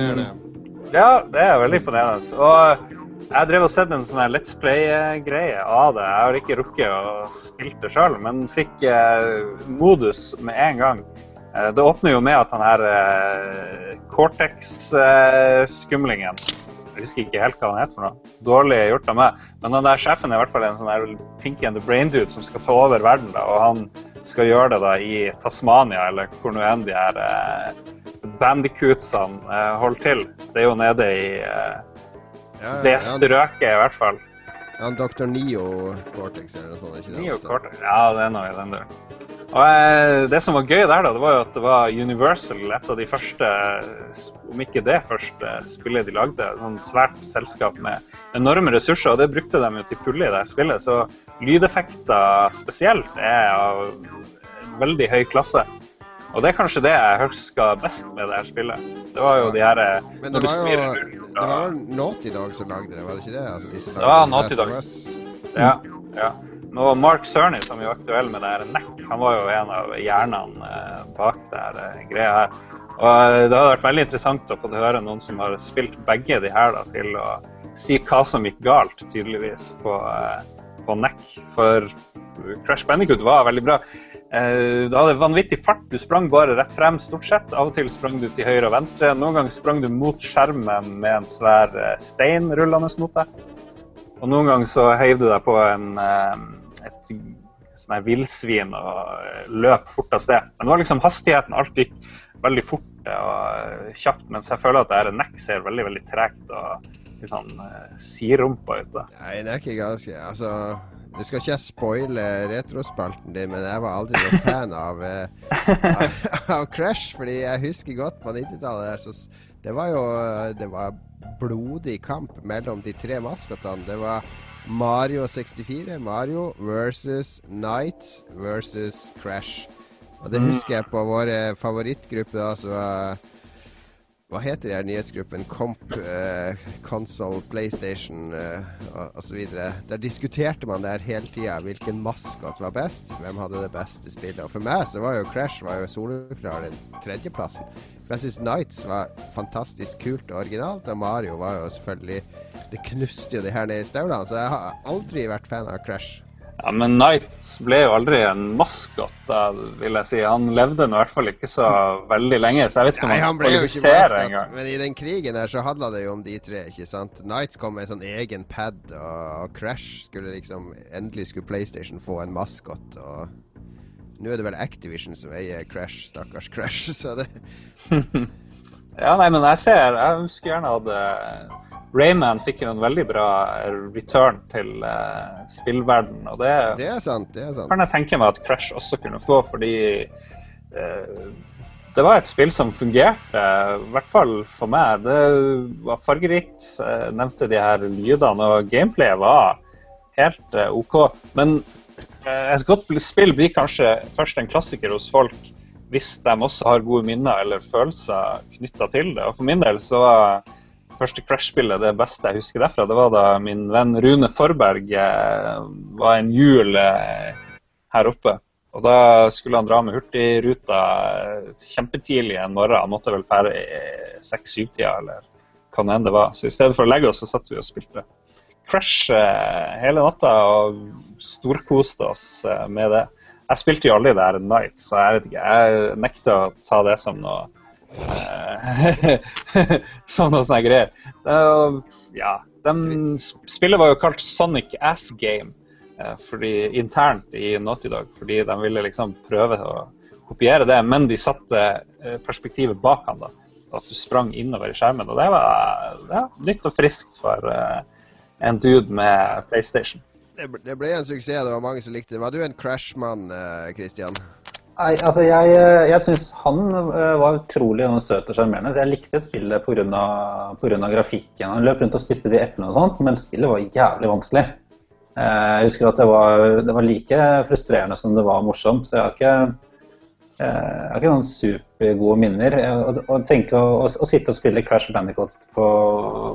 ja, det er veldig imponerende. Og jeg drev og sett en sånn her Let's Play-greie av det. Jeg har ikke rukket å spille det sjøl, men fikk eh, modus med en gang. Eh, det åpner jo med at han her eh, Cortex-skumlingen Jeg husker ikke helt hva han heter for noe. Dårlig gjort av meg. Men han der sjefen er i hvert fall en sånn her Pinky and the Brain Dude som skal ta over verden. da, Og han skal gjøre det da i Tasmania, eller hvor nå enn de her eh, bandicootsene eh, holder til. Det er jo nede i eh, Ja, det strøket, i hvert fall. Ja, Dr. Neo Cortex eller noe sånt, ikke det? Neo? Cortex. Ja, det er noe i den du. Og eh, Det som var gøy der, da, det var jo at det var Universal, et av de første, om ikke det første, spillet de lagde. Sånn svært selskap med enorme ressurser, og det brukte de jo til fulle i det spillet. Så lydeffekter spesielt er av veldig høy klasse. Og det er kanskje det jeg husker best med det her spillet. Det var jo de her eh, Men det var jo rundt, det var Naughty Dog som lagde det, var det ikke det? Altså, de Det var Naughty Dog. Ja, ja. Nå, Mark Cerny, som er aktuell med det her NEC, han var jo en av hjernene eh, bak det her eh, greia her. Og Det hadde vært veldig interessant å få høre noen som har spilt begge de her, da, til å si hva som gikk galt, tydeligvis, på, på NEC. For Crash Bandicoot var veldig bra. Du hadde vanvittig fart, du sprang bare rett frem stort sett. Av og til sprang du til høyre og venstre. Noen ganger sprang du mot skjermen med en svær stein rullende mot deg. Og noen ganger så heiv du deg på en et sånn villsvin og løp fort av sted. Men det var liksom hastigheten. Alt gikk veldig fort og kjapt. Mens jeg føler at det her Neck ser veldig veldig tregt og litt sånn sirumpa ut. Nei, det er ikke ganske Altså, du skal ikke spoile retrospalten din, men jeg var aldri noen fan av, uh, av, Crash. Fordi jeg husker godt på 90-tallet så det var jo det var blodig kamp mellom de tre maskotene. Det var Mario 64, Mario versus Nights versus Crash. Og det mm. husker jeg på våre favorittgrupper. Altså, hva heter de nyhetsgruppen? Comp, uh, Console, PlayStation uh, osv. Der diskuterte man der hele tida. Hvilken maskot var best? Hvem hadde det beste spillet? Og for meg så var jo Crash var jo soleklar den tredjeplassen. For jeg syns Nights var fantastisk kult og originalt, og Mario var jo selvfølgelig Det knuste jo det her nede i støvlene, så jeg har aldri vært fan av Crash. Ja, Men Nights ble jo aldri en maskot, vil jeg si. Han levde nå i hvert fall ikke så veldig lenge, så jeg vet ikke om Nei, han kvalifiserer engang. Men i den krigen der så handla det jo om de tre, ikke sant. Nights kom med en sånn egen pad, og, Crash skulle liksom Endelig skulle PlayStation få en maskot. og nå er det vel Activision som eier Crash, stakkars Crash, *laughs* så det *laughs* Ja, nei, men jeg ser Jeg husker gjerne at uh, Rayman fikk jo en veldig bra return til uh, spillverden, og det, det er sant, det er sant. kan jeg tenke meg at Crash også kunne få, fordi uh, det var et spill som fungerte, i hvert fall for meg. Det var fargerikt. Jeg nevnte de her lydene, og gameplayet var helt OK. Men Eh, et godt spill blir kanskje først en klassiker hos folk hvis de også har gode minner eller følelser knytta til det. Og For min del så var første Crash-spillet det beste jeg husker derfra. Det var da min venn Rune Forberg eh, var en jul eh, her oppe. Og da skulle han dra med Hurtigruta kjempetidlig en morgen. Han måtte vel fære i seks-syv-tida eller hva det enn det var. Så i stedet for å legge oss, så satt vi og spilte. Crash eh, hele natta og storkoste oss eh, med det. Jeg spilte jo aldri der Night, så jeg vet ikke. Jeg nekter å ta det som noe eh, *laughs* Som noe sånne greier. ja, de, spillet var jo kalt Sonic Ass Game fordi, internt i Naughty Dog, fordi de ville liksom prøve å kopiere det, men de satte perspektivet bak han da. At du sprang innover i skjermen. Og det var ja, nytt og friskt for uh, en dude med PlayStation. Det ble, en suksess, det var mange som likte det. Var du en Crash-mann, eh, Christian? Nei, altså jeg, eh, jeg syns han eh, var utrolig søt og sjarmerende. Jeg likte spillet pga. grafikken. Han løp rundt og spiste de eplene og sånt, men spillet var jævlig vanskelig. Jeg husker at det var, det var like frustrerende som det var morsomt. Så jeg har ikke jeg har ikke noen supergode minner. Å, tenke å, sitte og spille Crash Bandicoot på,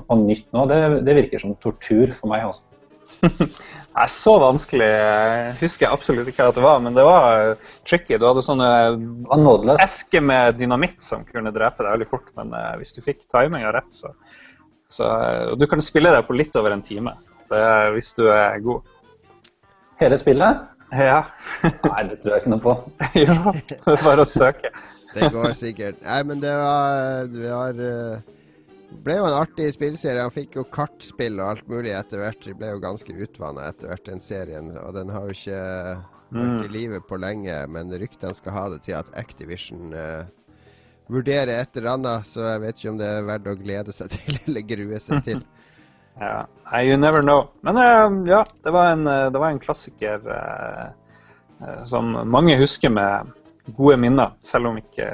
på nytt nå, det, det, virker som tortur for meg. også. *laughs* Nei, Så vanskelig husker jeg absolutt ikke hva det var, men det var tricky. Du hadde sånne esker med dynamitt som kunne drepe deg veldig fort, men uh, hvis du fikk timinga rett, så, så uh, Du kan spille det på litt over en time det, hvis du er god. Hele spillet? Ja. *laughs* Nei, det tror jeg ikke noe på. *laughs* ja, det er bare å søke. det går sikkert. Nei, men det var Det var, uh, ble jo en artig spillserie. Han fikk jo kartspill og alt mulig etter hvert. Det ble jo ganske utvanna etter hvert, den serien. Og den har jo ikke vært i mm. live på lenge, men ryktene skal ha det til at Activision uh, vurderer et eller annet, så jeg vet ikke om det er verdt å glede seg *laughs* til eller grue seg til. *laughs* Ja, You never know. Men uh, ja, det var en, eh, det var en klassiker uh, som mange husker med gode minner, selv om ikke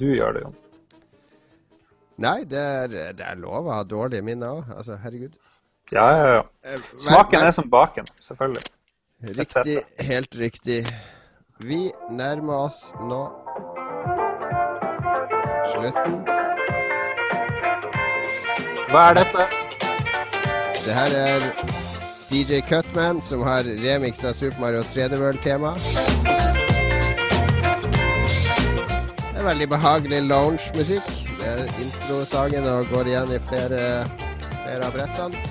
du gjør det, Jon. Nei, det er, det er lov å ha dårlige minner òg. Altså, herregud. Ja, ja, ja. Smaken er som baken, selvfølgelig. Riktig. Helt riktig. Vi nærmer oss nå slutten. Hva er dette? Det her er DJ Cutman, som har remix av Super Mario 3D World-tema. Veldig behagelig lounge-musikk. Introsangen og går igjen i flere, flere av brettene.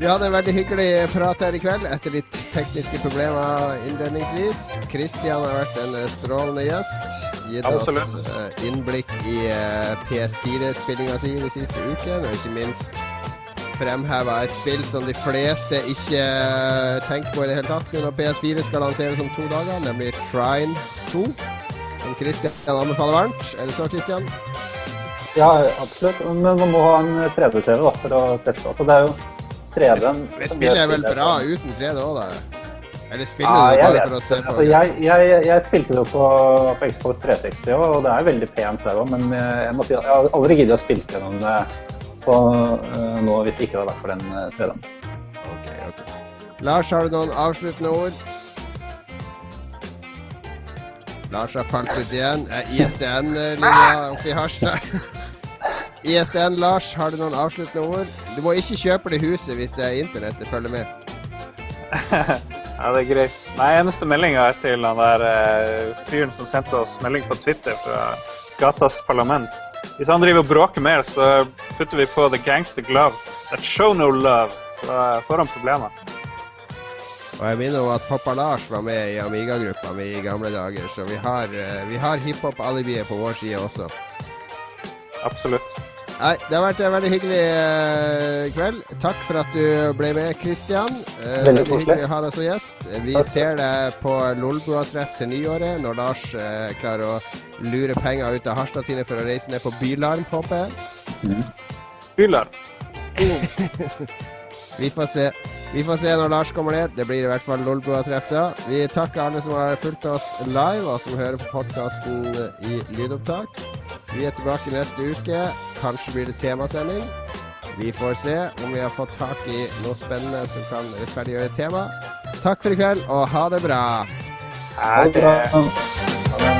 Vi hadde en veldig hyggelig prat her i kveld, etter litt tekniske problemer innledningsvis. Kristian har vært en strålende gjest. Gitt oss uh, innblikk i uh, PS4-spillinga si de siste ukene, og ikke minst fremheva et spill som de fleste ikke tenker på i det hele tatt når PS4 skal lanseres om to dager, nemlig Trine 2. Som Kristian anbefaler varmt. Er det så, Kristian? Ja, absolutt. Men man må ha en 3D-TV da, for å teste. Altså, det er jo 3D-en Spillet er vel bra uten 3D òg, da? Eller spiller ja, du bare for å se på? Altså, jeg, jeg, jeg, spilte det på, på Xbox 360 og det er veldig pent der òg, men jeg må si at jeg har aldri giddet å spille gjennom det på uh, nå hvis ikke det hadde vært for den uh, 3D-en. Okay, okay. Lars, har du noen avsluttende ord? Lars har falt ut igjen. ISDN-linja oppe i Harstad. *laughs* ISDN, Lars, har du noen avsluttende ord? Du må ikke kjøpe det huset hvis det er internettet følger med. *laughs* ja, det er greit. Nei, eneste meldinga er til han der uh, fyren som sendte oss melding på Twitter fra gatas parlament. Hvis han driver og bråker mer, så putter vi på The Gangster Glove. That show no love. Så får han problemer. Og jeg minner om at Pappa Lars var med i Amiga-gruppa mi i gamle dager, så vi har, uh, vi har hiphop-alibiet på vår side også. Absolutt. Nei, det har vært en veldig hyggelig uh, kveld. Takk for at du ble med, Kristian. Uh, veldig hyggelig å ha deg som gjest. Vi Takk. ser deg på Lolbua-treff til nyåret, når Lars uh, klarer å lure penger ut av Harstad-Tine for å reise ned på Bylarm, håper jeg. Mm. Bylarm. *laughs* Vi får se. Vi får se når Lars kommer ned. Det blir i hvert fall Lolbua-treff da. Vi takker alle som har fulgt oss live, og som hører på podkasten i lydopptak. Vi er tilbake neste uke. Kanskje blir det temasending. Vi får se om vi har fått tak i noe spennende som kan rettferdiggjøre temaet. Takk for i kveld, og ha det bra. Ha det